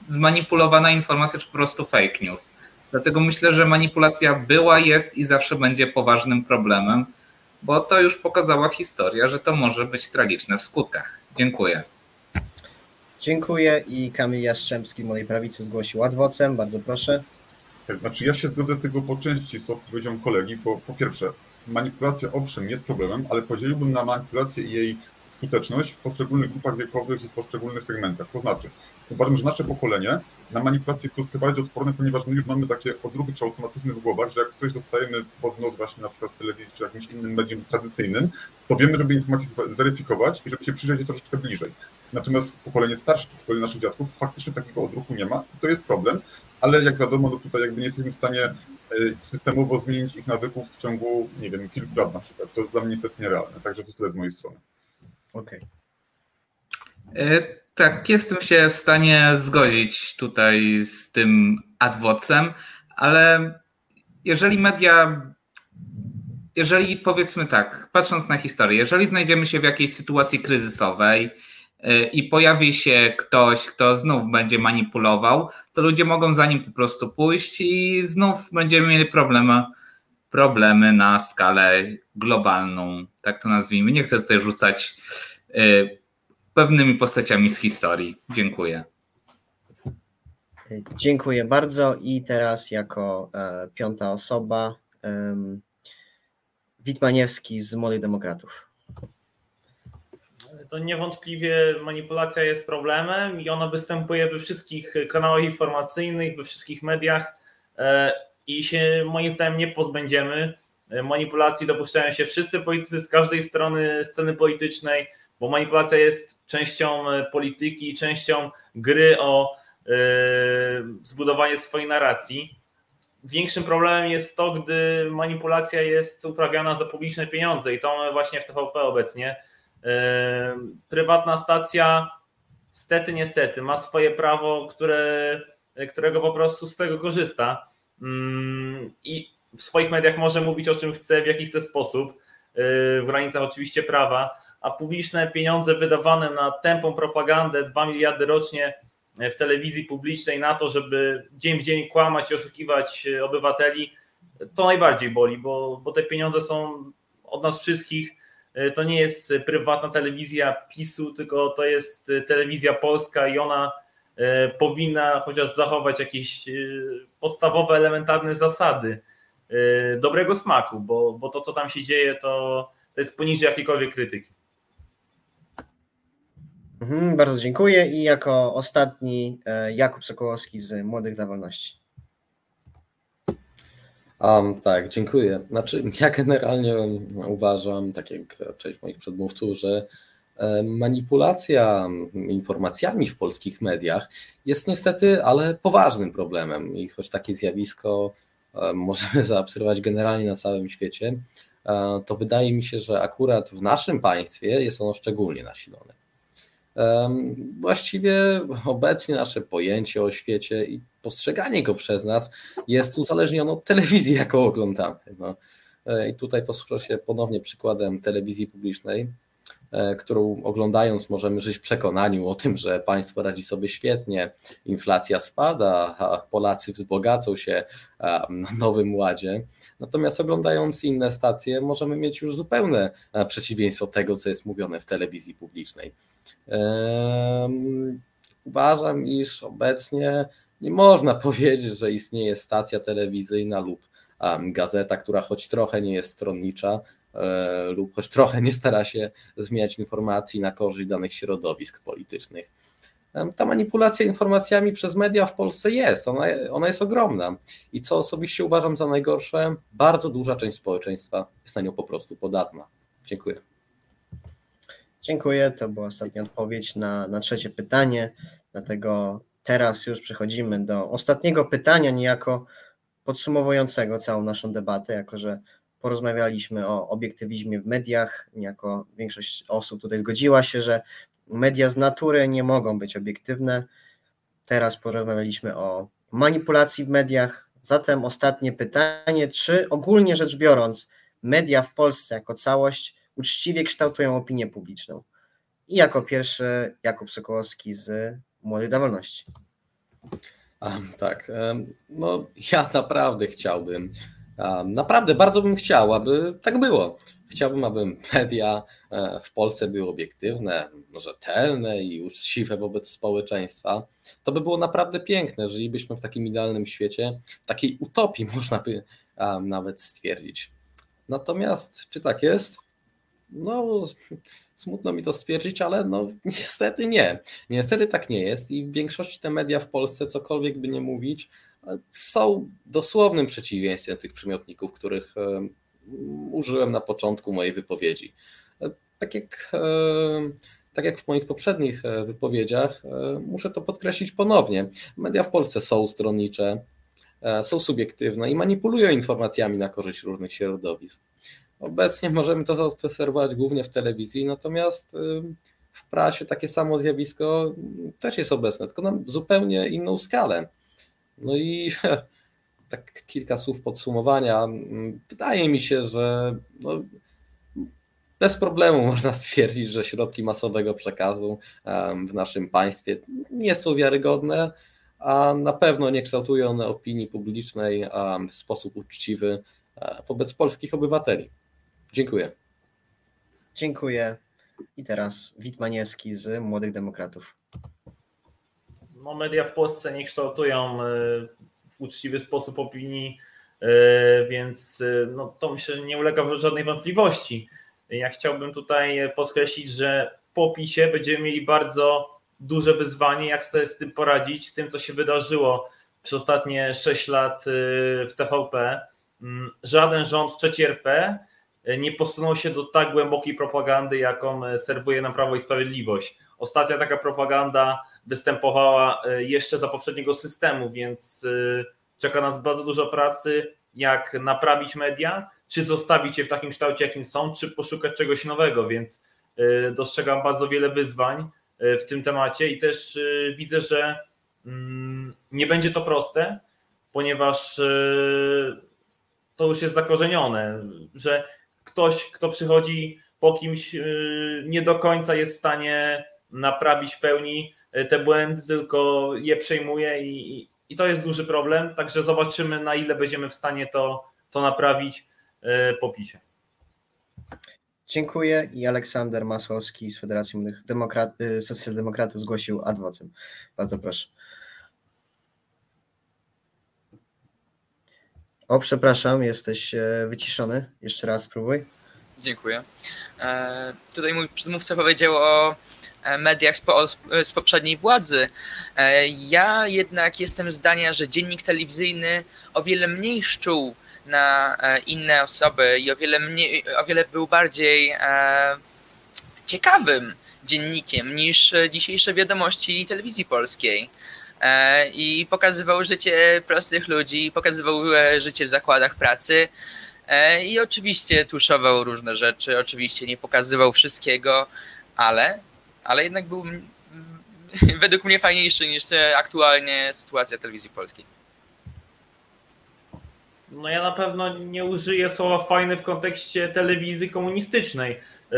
zmanipulowana informacja czy po prostu fake news. Dlatego myślę, że manipulacja była, jest i zawsze będzie poważnym problemem, bo to już pokazała historia, że to może być tragiczne w skutkach. Dziękuję. Dziękuję i Kamil Jastrzębski Młodej Prawicy zgłosił adwocem. Bardzo proszę. Tak, Znaczy ja się zgodzę tylko po części z odpowiedzią kolegi, bo po pierwsze manipulacja owszem jest problemem, ale podzieliłbym na manipulację i jej skuteczność w poszczególnych grupach wiekowych i w poszczególnych segmentach. To znaczy, uważam, że nasze pokolenie na manipulacje jest troszkę bardziej odporne, ponieważ my już mamy takie odruchy czy automatyzmy w głowach, że jak coś dostajemy pod nos właśnie na przykład telewizji czy jakimś innym medium tradycyjnym, to wiemy, żeby informację zweryfikować i żeby się przyjrzeć troszeczkę bliżej. Natomiast pokolenie starsze, pokolenie naszych dziadków, faktycznie takiego odruchu nie ma i to jest problem, ale jak wiadomo, no tutaj jakby nie jesteśmy w stanie e, systemowo zmienić ich nawyków w ciągu, nie wiem, kilku lat na przykład. To jest dla mnie niestety nierealne, także to tyle z mojej strony. Okej. E, Tak, jestem się w stanie zgodzić tutaj z tym adwocem, ale jeżeli media, jeżeli powiedzmy tak, patrząc na historię, jeżeli znajdziemy się w jakiejś sytuacji kryzysowej i pojawi się ktoś, kto znów będzie manipulował, to ludzie mogą za nim po prostu pójść i znów będziemy mieli problemy, problemy na skalę globalną, tak to nazwijmy. Nie chcę tutaj rzucać y, pewnymi postaciami z historii. Dziękuję. Dziękuję bardzo i teraz jako e, piąta osoba e, Witmaniewski z Młodych Demokratów. To niewątpliwie manipulacja jest problemem i ona występuje we wszystkich kanałach informacyjnych, we wszystkich mediach e, i się moim zdaniem nie pozbędziemy. E, manipulacji dopuszczają się wszyscy politycy z każdej strony sceny politycznej bo manipulacja jest częścią e, polityki, częścią gry o zbudowanie swojej narracji. Większym problemem jest to, gdy manipulacja jest uprawiana za publiczne pieniądze i to mamy właśnie w TVP obecnie. E, prywatna stacja stety, niestety ma swoje prawo, które, którego po prostu z tego korzysta. Mm, i w swoich mediach może mówić o czym chce, w jaki chce sposób, w granicach oczywiście prawa, a publiczne pieniądze wydawane na tępą propagandę, 2 miliardy rocznie w telewizji publicznej na to, żeby dzień w dzień kłamać i oszukiwać obywateli, to najbardziej boli, bo, bo te pieniądze są od nas wszystkich. To nie jest prywatna telewizja PiSu, tylko to jest telewizja polska i ona e, powinna chociaż zachować jakieś e, podstawowe, elementarne zasady e, dobrego smaku, bo, bo to, co tam się dzieje, to, to jest poniżej jakiejkolwiek krytyki. Mhm, bardzo dziękuję. I jako ostatni e, Jakub Sokołowski z Młodych dla Wolności. Um, tak, dziękuję. Znaczy, ja generalnie uważam, tak jak część moich przedmówców, że e, manipulacja informacjami w polskich mediach jest niestety, ale poważnym problemem. I choć takie zjawisko e, możemy zaobserwować generalnie na całym świecie, to wydaje mi się, że akurat w naszym państwie jest ono szczególnie nasilone. Właściwie obecnie nasze pojęcie o świecie i postrzeganie go przez nas jest uzależnione od telewizji, jaką oglądamy. No. E, I tutaj posłużę się ponownie przykładem telewizji publicznej, którą oglądając możemy żyć w przekonaniu o tym, że państwo radzi sobie świetnie, inflacja spada, Polacy wzbogacą się na nowym ładzie. Natomiast oglądając inne stacje możemy mieć już zupełne e, przeciwieństwo tego, co jest mówione w telewizji publicznej. Uważam, iż obecnie nie można powiedzieć, że istnieje stacja telewizyjna lub gazeta, która choć trochę nie jest stronnicza e, lub choć trochę nie stara się zmieniać informacji na korzyść danych środowisk politycznych. Ta manipulacja informacjami przez media w Polsce jest, ona, ona jest ogromna. I co osobiście uważam za najgorsze, bardzo duża część społeczeństwa jest na nią po prostu podatna. Dziękuję. Dziękuję. To była ostatnia odpowiedź na, na trzecie pytanie. Dlatego teraz już przechodzimy do ostatniego pytania, niejako podsumowującego całą naszą debatę, jako że porozmawialiśmy o obiektywizmie w mediach. Niejako większość osób tutaj zgodziła się, że media z natury nie mogą być obiektywne. Teraz porozmawialiśmy o manipulacji w mediach. Zatem ostatnie pytanie, czy ogólnie rzecz biorąc, media w Polsce jako całość uczciwie kształtują opinię publiczną. I jako pierwszy Jakub Sokołowski z Młodej Dowolności. Um, tak, no ja naprawdę chciałbym, naprawdę bardzo bym chciał, aby tak było. Chciałbym, aby media e, w Polsce były obiektywne, rzetelne i uczciwe wobec społeczeństwa. To by było naprawdę piękne, żylibyśmy w takim idealnym świecie, w takiej utopii można by nawet stwierdzić. Natomiast czy tak jest? No, smutno mi to stwierdzić, ale no niestety nie. Niestety tak nie jest i w większości te media w Polsce, cokolwiek by nie mówić, są dosłownym przeciwieństwem tych przymiotników, których e, użyłem na początku mojej wypowiedzi. E, tak jak, e, tak jak w moich poprzednich wypowiedziach, muszę to podkreślić ponownie. Media w Polsce są stronnicze, są subiektywne i manipulują informacjami na korzyść różnych środowisk. Obecnie możemy to zaobserwować głównie w telewizji, natomiast w prasie takie samo zjawisko też jest obecne, tylko na zupełnie inną skalę. No i tak kilka słów podsumowania. Wydaje mi się, że no, bez problemu można stwierdzić, że środki masowego przekazu w naszym państwie nie są wiarygodne, a na pewno nie kształtują one opinii publicznej w sposób uczciwy e, wobec polskich obywateli. Dziękuję. Dziękuję. I teraz Witmaniewski z Młodych Demokratów no, media w Polsce nie kształtują e, w uczciwy sposób opinii, e, więc e, no, to myślę, że nie ulega żadnej wątpliwości. Ja chciałbym tutaj podkreślić, że po PiSie będziemy mieli bardzo duże wyzwanie, jak sobie z tym poradzić, z tym, co się wydarzyło przez ostatnie 6 lat w TVP. Mm, żaden rząd w trzeciej RP nie posunął się do tak głębokiej propagandy, jaką serwuje nam Prawo i Sprawiedliwość. Ostatnia taka propaganda występowała e, jeszcze za poprzedniego systemu, więc e, czeka nas bardzo dużo pracy, jak naprawić media, czy zostawić je w takim kształcie, jakim są, czy poszukać czegoś nowego, więc e, dostrzegam bardzo wiele wyzwań w tym temacie i też widzę, że mm, nie będzie to proste, ponieważ to już jest zakorzenione, że ktoś, kto przychodzi po kimś, nie do końca jest w stanie naprawić w pełni te błędy, tylko je przejmuje i, i to jest duży problem. Także zobaczymy, na ile będziemy w stanie to, to naprawić e, po PiSie. Dziękuję i Aleksander Masłowski z Federacji Młodych Demokrat, e, Socjaldemokratów zgłosił adwocem. Bardzo proszę. O, przepraszam, jesteś wyciszony. Jeszcze raz spróbuj. Dziękuję. E, tutaj mój przedmówca powiedział o E, mediach z, po, z poprzedniej władzy. E, ja jednak jestem zdania, że dziennik telewizyjny o wiele mniej szczuł na e, inne osoby i o wiele, mniej, o wiele był bardziej ciekawym dziennikiem niż dzisiejsze wiadomości telewizji polskiej. I pokazywał życie prostych ludzi, pokazywał życie w zakładach pracy. I oczywiście tuszował różne rzeczy, oczywiście nie pokazywał wszystkiego, ale ale jednak był według mnie fajniejszy niż aktualnie sytuacja telewizji polskiej. No ja na pewno nie użyję słowa fajny w kontekście telewizji komunistycznej. E,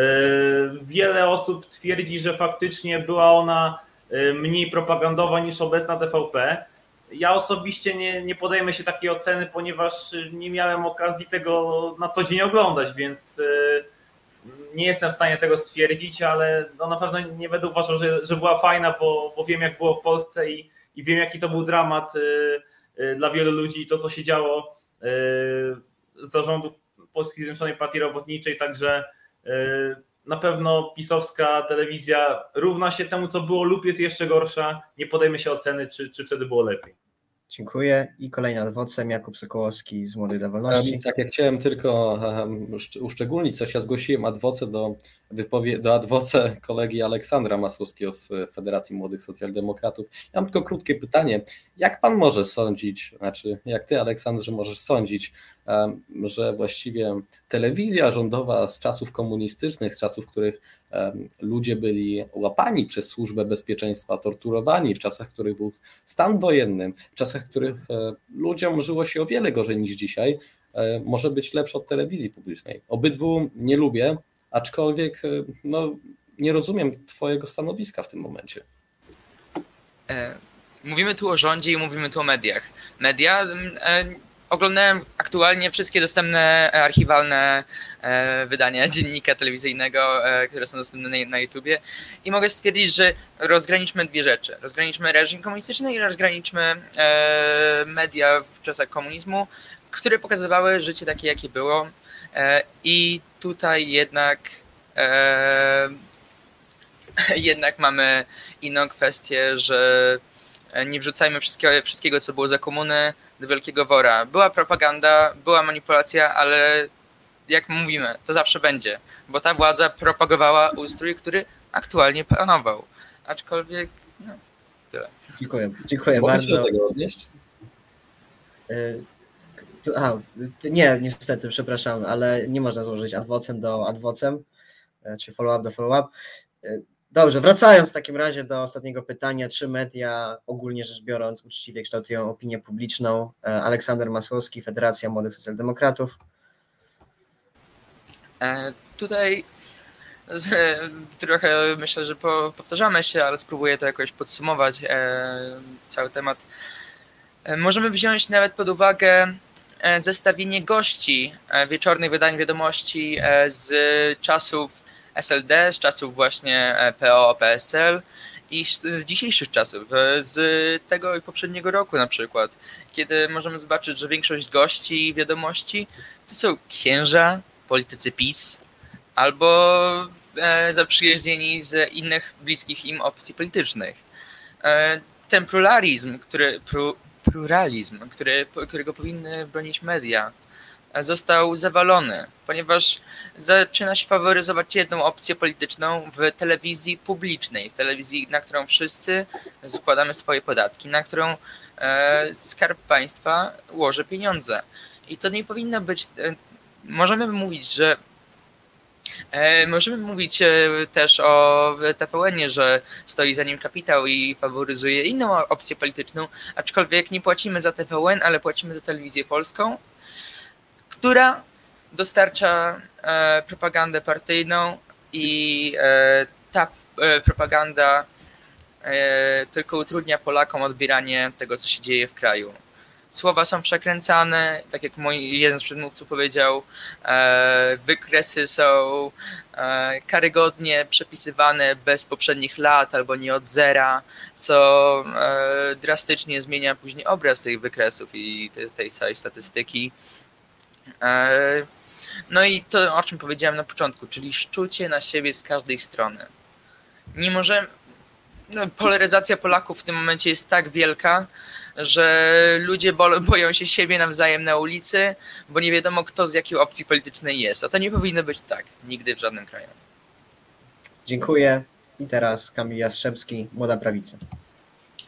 wiele osób twierdzi, że faktycznie była ona e, mniej propagandowa niż obecna TVP. Ja osobiście nie, nie podejmę się takiej oceny, ponieważ nie miałem okazji tego na co dzień oglądać, więc e, nie jestem w stanie tego stwierdzić, ale no na pewno nie będę uważał, że, że była fajna, bo, bo wiem jak było w Polsce i, i wiem jaki to był dramat y, y, dla wielu ludzi to co się działo y, z zarządów Polskiej Zjednoczonej Partii Robotniczej, także na pewno pisowska telewizja równa się temu co było lub jest jeszcze gorsza, nie podejmę się oceny czy, czy wtedy było lepiej. Dziękuję. I kolejny adwocem, Jakub Sokołowski z Młodych dla Wolności. Tak, jak chciałem tylko uszczególnić coś, ja zgłosiłem adwocę do, do adwoce kolegi Aleksandra Masłowskiego z Federacji Młodych Socjaldemokratów. Ja mam tylko krótkie pytanie. Jak pan może sądzić, znaczy jak ty Aleksandrze możesz sądzić, że właściwie telewizja rządowa z czasów komunistycznych, z czasów, w których ludzie byli łapani przez służbę bezpieczeństwa, torturowani, w czasach, w których był stan wojenny, w czasach, w których e, ludziom żyło się o wiele gorzej niż dzisiaj, e, może być lepsza od telewizji publicznej. Obydwu nie lubię, aczkolwiek e, no, nie rozumiem Twojego stanowiska w tym momencie. Mówimy tu o rządzie i mówimy tu o mediach. Media oglądałem aktualnie wszystkie dostępne archiwalne e, wydania dziennika telewizyjnego, e, które są dostępne na, YouTubie i mogę stwierdzić, że rozgraniczmy dwie rzeczy. Rozgraniczmy reżim komunistyczny i rozgraniczmy e, media w czasach komunizmu, które pokazywały życie takie, jakie było i tutaj jednak e, jednak mamy inną kwestię, że nie wrzucajmy wszystkiego, wszystkiego, co było za komuny, do wielkiego wora. Była propaganda, była manipulacja, ale jak mówimy, to zawsze będzie, bo ta władza propagowała ustrój, który aktualnie panował. Aczkolwiek, no, tyle. Dziękuję, dziękuję Mogę się bardzo. do tego odnieść? Y, A, nie, niestety, przepraszam, ale nie można złożyć adwocem do adwocem, y, czy follow-up do follow-up. Dobrze, wracając w takim razie do ostatniego pytania, czy media ogólnie rzecz biorąc uczciwie kształtują opinię publiczną? Y, Aleksander Masłowski, Federacja Młodych Socjaldemokratów. E, Tutaj z, trochę myślę, że po, powtarzamy się, ale spróbuję to jakoś podsumować e, cały temat. E, Możemy wziąć nawet pod uwagę e, zestawienie gości e, wieczornych wydań wiadomości e, z czasów SLD, z czasów właśnie e, PO, PSL i z dzisiejszych czasów, e, z tego i poprzedniego roku na przykład, kiedy możemy zobaczyć, że większość gości wiadomości to są księża, politycy PiS albo e, zaprzyjaźnieni z innych bliskich im opcji politycznych. E, ten pluralizm, który, pru, pluralizm który, którego powinny bronić media, został zawalony, ponieważ zaczyna się faworyzować jedną opcję polityczną w telewizji publicznej, w telewizji, na którą wszyscy składamy swoje podatki, na którą e, Skarb Państwa łoży pieniądze. I to nie powinno być. E, możemy mówić, że E, Możemy mówić też o TVN-ie, że stoi za nim kapitał i faworyzuje inną opcję polityczną, aczkolwiek nie płacimy za TVN, ale płacimy za telewizję polską, która dostarcza e, propagandę partyjną i e, ta e, propaganda e, tylko utrudnia Polakom odbieranie tego, co się dzieje w kraju. Słowa są przekręcane, tak jak mój jeden z przedmówców powiedział, e, wykresy są e, karygodnie przepisywane bez poprzednich lat albo nie od zera, co drastycznie zmienia później obraz tych wykresów i te, tej całej statystyki. E, no i to, o czym powiedziałem na początku, czyli szczucie na siebie z każdej strony. Nie możemy. No, polaryzacja Polaków w tym momencie jest tak wielka, że ludzie bo, boją się siebie nawzajem na ulicy, bo nie wiadomo kto z jakiej opcji politycznej jest. A to nie powinno być tak nigdy w żadnym kraju. Dziękuję. I teraz Kamil Jastrzębski, Młoda Prawica.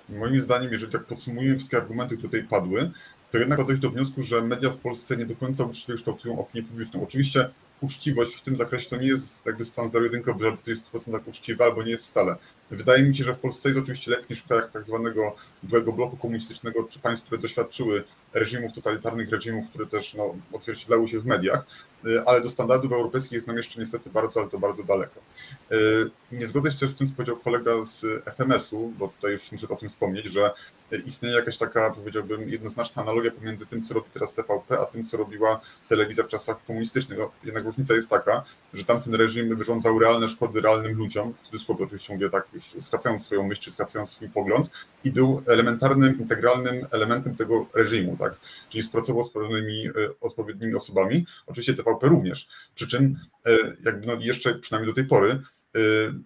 Moim zdaniem, jeżeli tak podsumujemy wszystkie argumenty, które tutaj padły, to jednak dojść do wniosku, że media w Polsce nie do końca uczciwie kształtują opinię publiczną. Oczywiście uczciwość w tym zakresie to nie jest jakby stan zero-jedynkowy, że to jest 100% uczciwe albo nie jest wcale. Wydaje mi się, że w Polsce jest oczywiście lepiej niż w krajach tak zwanego byłego bloku komunistycznego, czy państw, które doświadczyły reżimów totalitarnych, reżimów, które też no, odzwierciedlały się w mediach, y, ale do standardów europejskich jest nam jeszcze niestety bardzo, ale to bardzo daleko. Y, Nie zgodzę się też z tym, co powiedział kolega z FMS-u, bo tutaj już muszę o tym wspomnieć, że istnieje jakaś taka, powiedziałbym, jednoznaczna analogia pomiędzy tym, co robi teraz TVP, a tym, co robiła telewizja w czasach komunistycznych. No, jednak różnica jest taka, że tamten reżim wyrządzał realne szkody realnym ludziom, w cudzysłowie oczywiście mówię tak, już skracając swoją myśl, czy skracając swój pogląd, i był elementarnym, integralnym elementem tego reżimu, tak? Czyli współpracował z pewnymi e, odpowiednimi osobami, oczywiście TVP również. Przy czym, e, jakby no jeszcze przynajmniej do tej pory,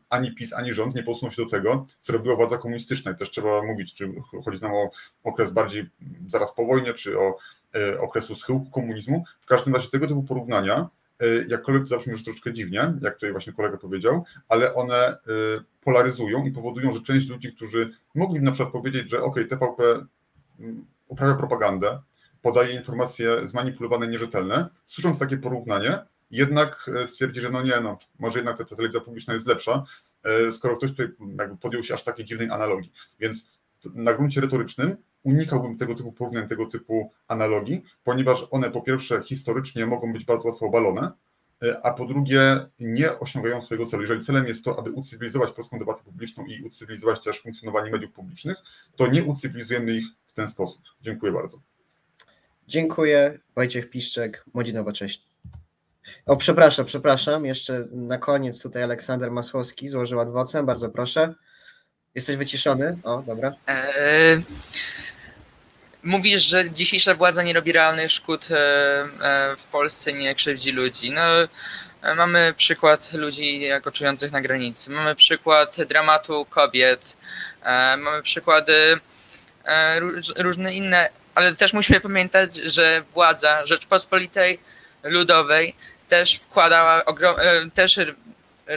ani PiS, ani rząd nie posunął się do tego, co robiła władza komunistyczna. I też trzeba mówić, czy chodzi nam o okres bardziej zaraz po wojnie, czy o e, okresu schyłku komunizmu. W każdym razie tego typu porównania, e, jakkolwiek to zabrzmi już troszeczkę dziwnie, jak tutaj właśnie kolega powiedział, ale one polaryzują i powodują, że część ludzi, którzy mogliby na przykład powiedzieć, że ok, TVP mm, uprawia propagandę, podaje informacje zmanipulowane, nierzetelne, słysząc takie porównanie, jednak e, stwierdzi, że no nie, no, może jednak ta, telewizja publiczna jest lepsza, e, skoro ktoś tutaj jakby podjął się aż takiej dziwnej analogii. Więc na gruncie retorycznym unikałbym tego typu porównań, tego typu analogii, ponieważ one po pierwsze historycznie mogą być bardzo łatwo obalone, e, a po drugie nie osiągają swojego celu. Jeżeli celem jest to, aby ucywilizować polską debatę publiczną i ucywilizować też funkcjonowanie mediów publicznych, to nie ucywilizujemy ich w ten sposób. Dziękuję bardzo. Dziękuję. Wojciech Piszczek, Młodzi Nowocześni. O, przepraszam, przepraszam. Jeszcze na koniec tutaj Aleksander Masłowski złożył adwocem. Bardzo proszę. Jesteś wyciszony? O, dobra. Eee, Mówisz, że dzisiejsza władza nie robi realnych szkód e, e, w Polsce, nie krzywdzi ludzi. No, E, Mamy przykład ludzi jako czujących na granicy. Mamy przykład dramatu kobiet. Mamy przykłady róż- różne inne, ale też musimy pamiętać, że władza Rzeczpospolitej Ludowej też wkładała, ogrom, e, też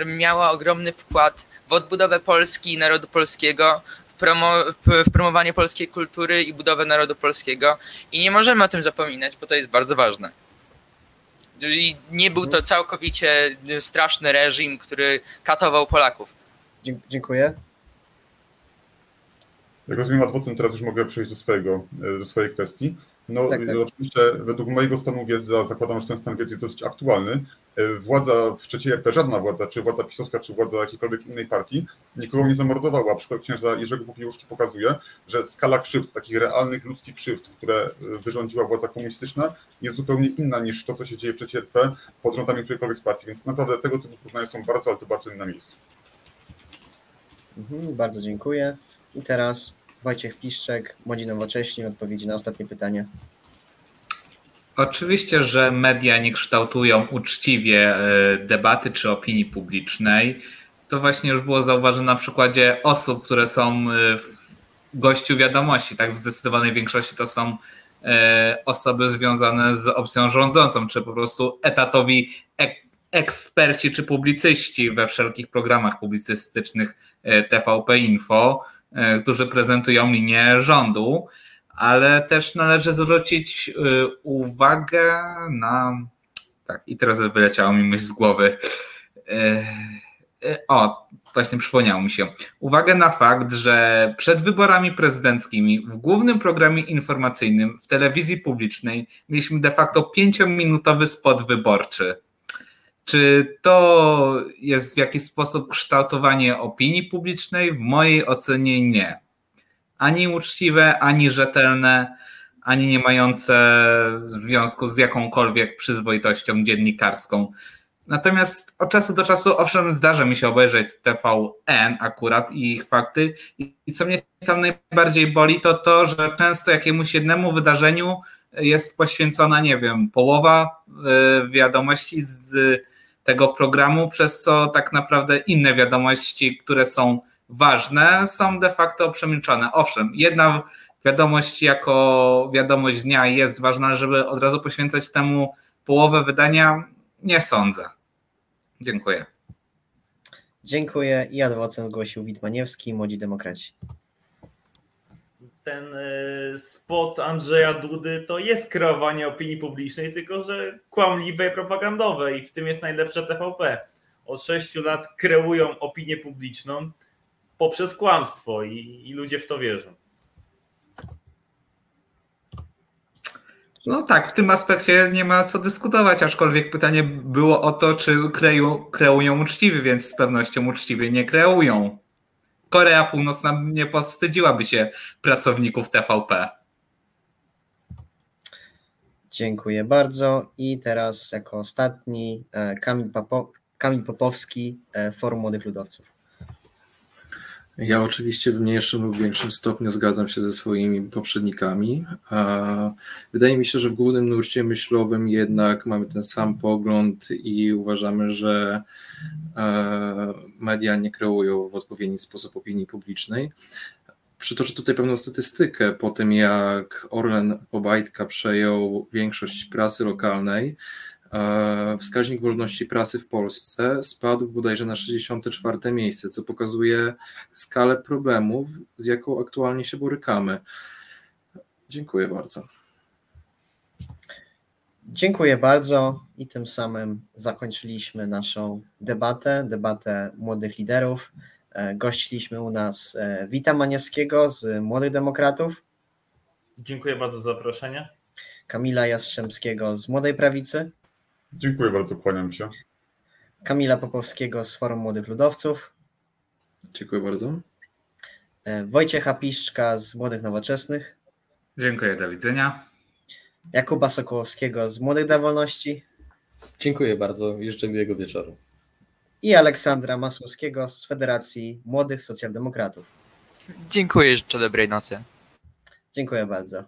miała ogromny wkład w odbudowę Polski i narodu polskiego, w, promo, w, promowanie polskiej kultury i budowę narodu polskiego. I nie możemy o tym zapominać, bo to jest bardzo ważne. I nie był to całkowicie straszny reżim, który katował Polaków. Dziękuję. Jak rozumiem, adwocem teraz już mogę przejść do swojego, e, do swojej kwestii. No Tak, tak. e, oczywiście według mojego stanu wiedzy, a zakładam, że ten stan wiedzy jest dosyć aktualny, e, władza w trzeciej RP, żadna władza, czy władza pisowska, czy władza jakiejkolwiek innej partii, nikogo nie zamordowała. Przykład księdza Jerzego Popiełuszki pokazuje, że skala krzywd, takich realnych ludzkich krzywd, które e, wyrządziła władza komunistyczna, jest zupełnie inna niż to, co się dzieje w trzeciej RP pod rządami którejkolwiek z partii. Więc naprawdę tego typu porównania są bardzo, ale to bardzo na miejscu. Mhm, bardzo dziękuję. I teraz Wojciech Piszczek, Młodzi Nowocześni, odpowiedzi na ostatnie pytanie. Oczywiście, że media nie kształtują uczciwie e, debaty czy opinii publicznej. To właśnie już było zauważone na przykładzie osób, które są e, gościu wiadomości. Tak, w zdecydowanej większości to są e, osoby związane z opcją rządzącą, czy po prostu etatowi ek- eksperci czy publicyści we wszelkich programach publicystycznych TVP Info, którzy prezentują linię rządu ale też należy zwrócić y, uwagę na. Tak, i teraz wyleciało mi myśl z głowy. Y, O, właśnie przypomniało mi się. Uwagę na fakt, że przed wyborami prezydenckimi w głównym programie informacyjnym w telewizji publicznej mieliśmy de facto pięciominutowy spot wyborczy. Czy to jest w jakiś sposób kształtowanie opinii publicznej? W mojej ocenie nie ani uczciwe, ani rzetelne, ani nie mające związku z jakąkolwiek przyzwoitością dziennikarską. Natomiast od czasu do czasu, owszem, zdarza mi się obejrzeć TVN akurat i ich fakty. I co mnie tam najbardziej boli, to to, że często jakiemuś jednemu wydarzeniu jest poświęcona, nie wiem, połowa y, wiadomości z tego programu, przez co tak naprawdę inne wiadomości, które są ważne, są de facto przemilczone. Owszem, jedna wiadomość jako wiadomość dnia jest ważna, żeby od razu poświęcać temu połowę wydania, nie sądzę. Dziękuję. Dziękuję. I adwocem zgłosił Witmaniewski, Młodzi Demokraci. Ten e, spot Andrzeja Dudy to jest kreowanie opinii publicznej, tylko że kłamliwe i propagandowe i w tym jest najlepsza TVP. Od sześciu lat kreują opinię publiczną poprzez kłamstwo i, i ludzie w to wierzą. No tak, w tym aspekcie nie ma co dyskutować, aczkolwiek pytanie było o to, czy kreują uczciwie, więc z pewnością uczciwie nie kreują. Korea Północna nie powstydziłaby się pracowników TVP. Dziękuję bardzo. I teraz jako ostatni e, Kamil, Kamil Popowski, e, Forum Młodych Ludowców. Ja oczywiście w mniejszym lub większym stopniu zgadzam się ze swoimi poprzednikami. Wydaje mi się, że w głównym nurcie myślowym jednak mamy ten sam pogląd i uważamy, że e, media nie kreują w odpowiedni sposób opinii publicznej. Przytoczę tutaj pewną statystykę. Po tym jak Orlen Obajtka przejął większość prasy lokalnej, wskaźnik wolności prasy w Polsce spadł bodajże na 64 miejsce, co pokazuje skalę problemów, z jaką aktualnie się borykamy. Dziękuję bardzo. Dziękuję bardzo i tym samym zakończyliśmy naszą debatę, debatę młodych liderów. E, Gościliśmy u nas e, Wita Maniewskiego z Młodych Demokratów, Dziękuję bardzo za zaproszenie. Kamila Jastrzębskiego z Młodej Prawicy, Dziękuję bardzo, kłaniam się. Kamila Popowskiego z Forum Młodych Ludowców, Dziękuję bardzo. e, Wojciecha Piszczka z Młodych Nowoczesnych, Dziękuję, do widzenia. Jakuba Sokołowskiego z Młodych dla Wolności Dziękuję bardzo i życzę miłego wieczoru. i Aleksandra Masłowskiego z Federacji Młodych Socjaldemokratów. Dziękuję, życzę dobrej nocy. Dziękuję bardzo.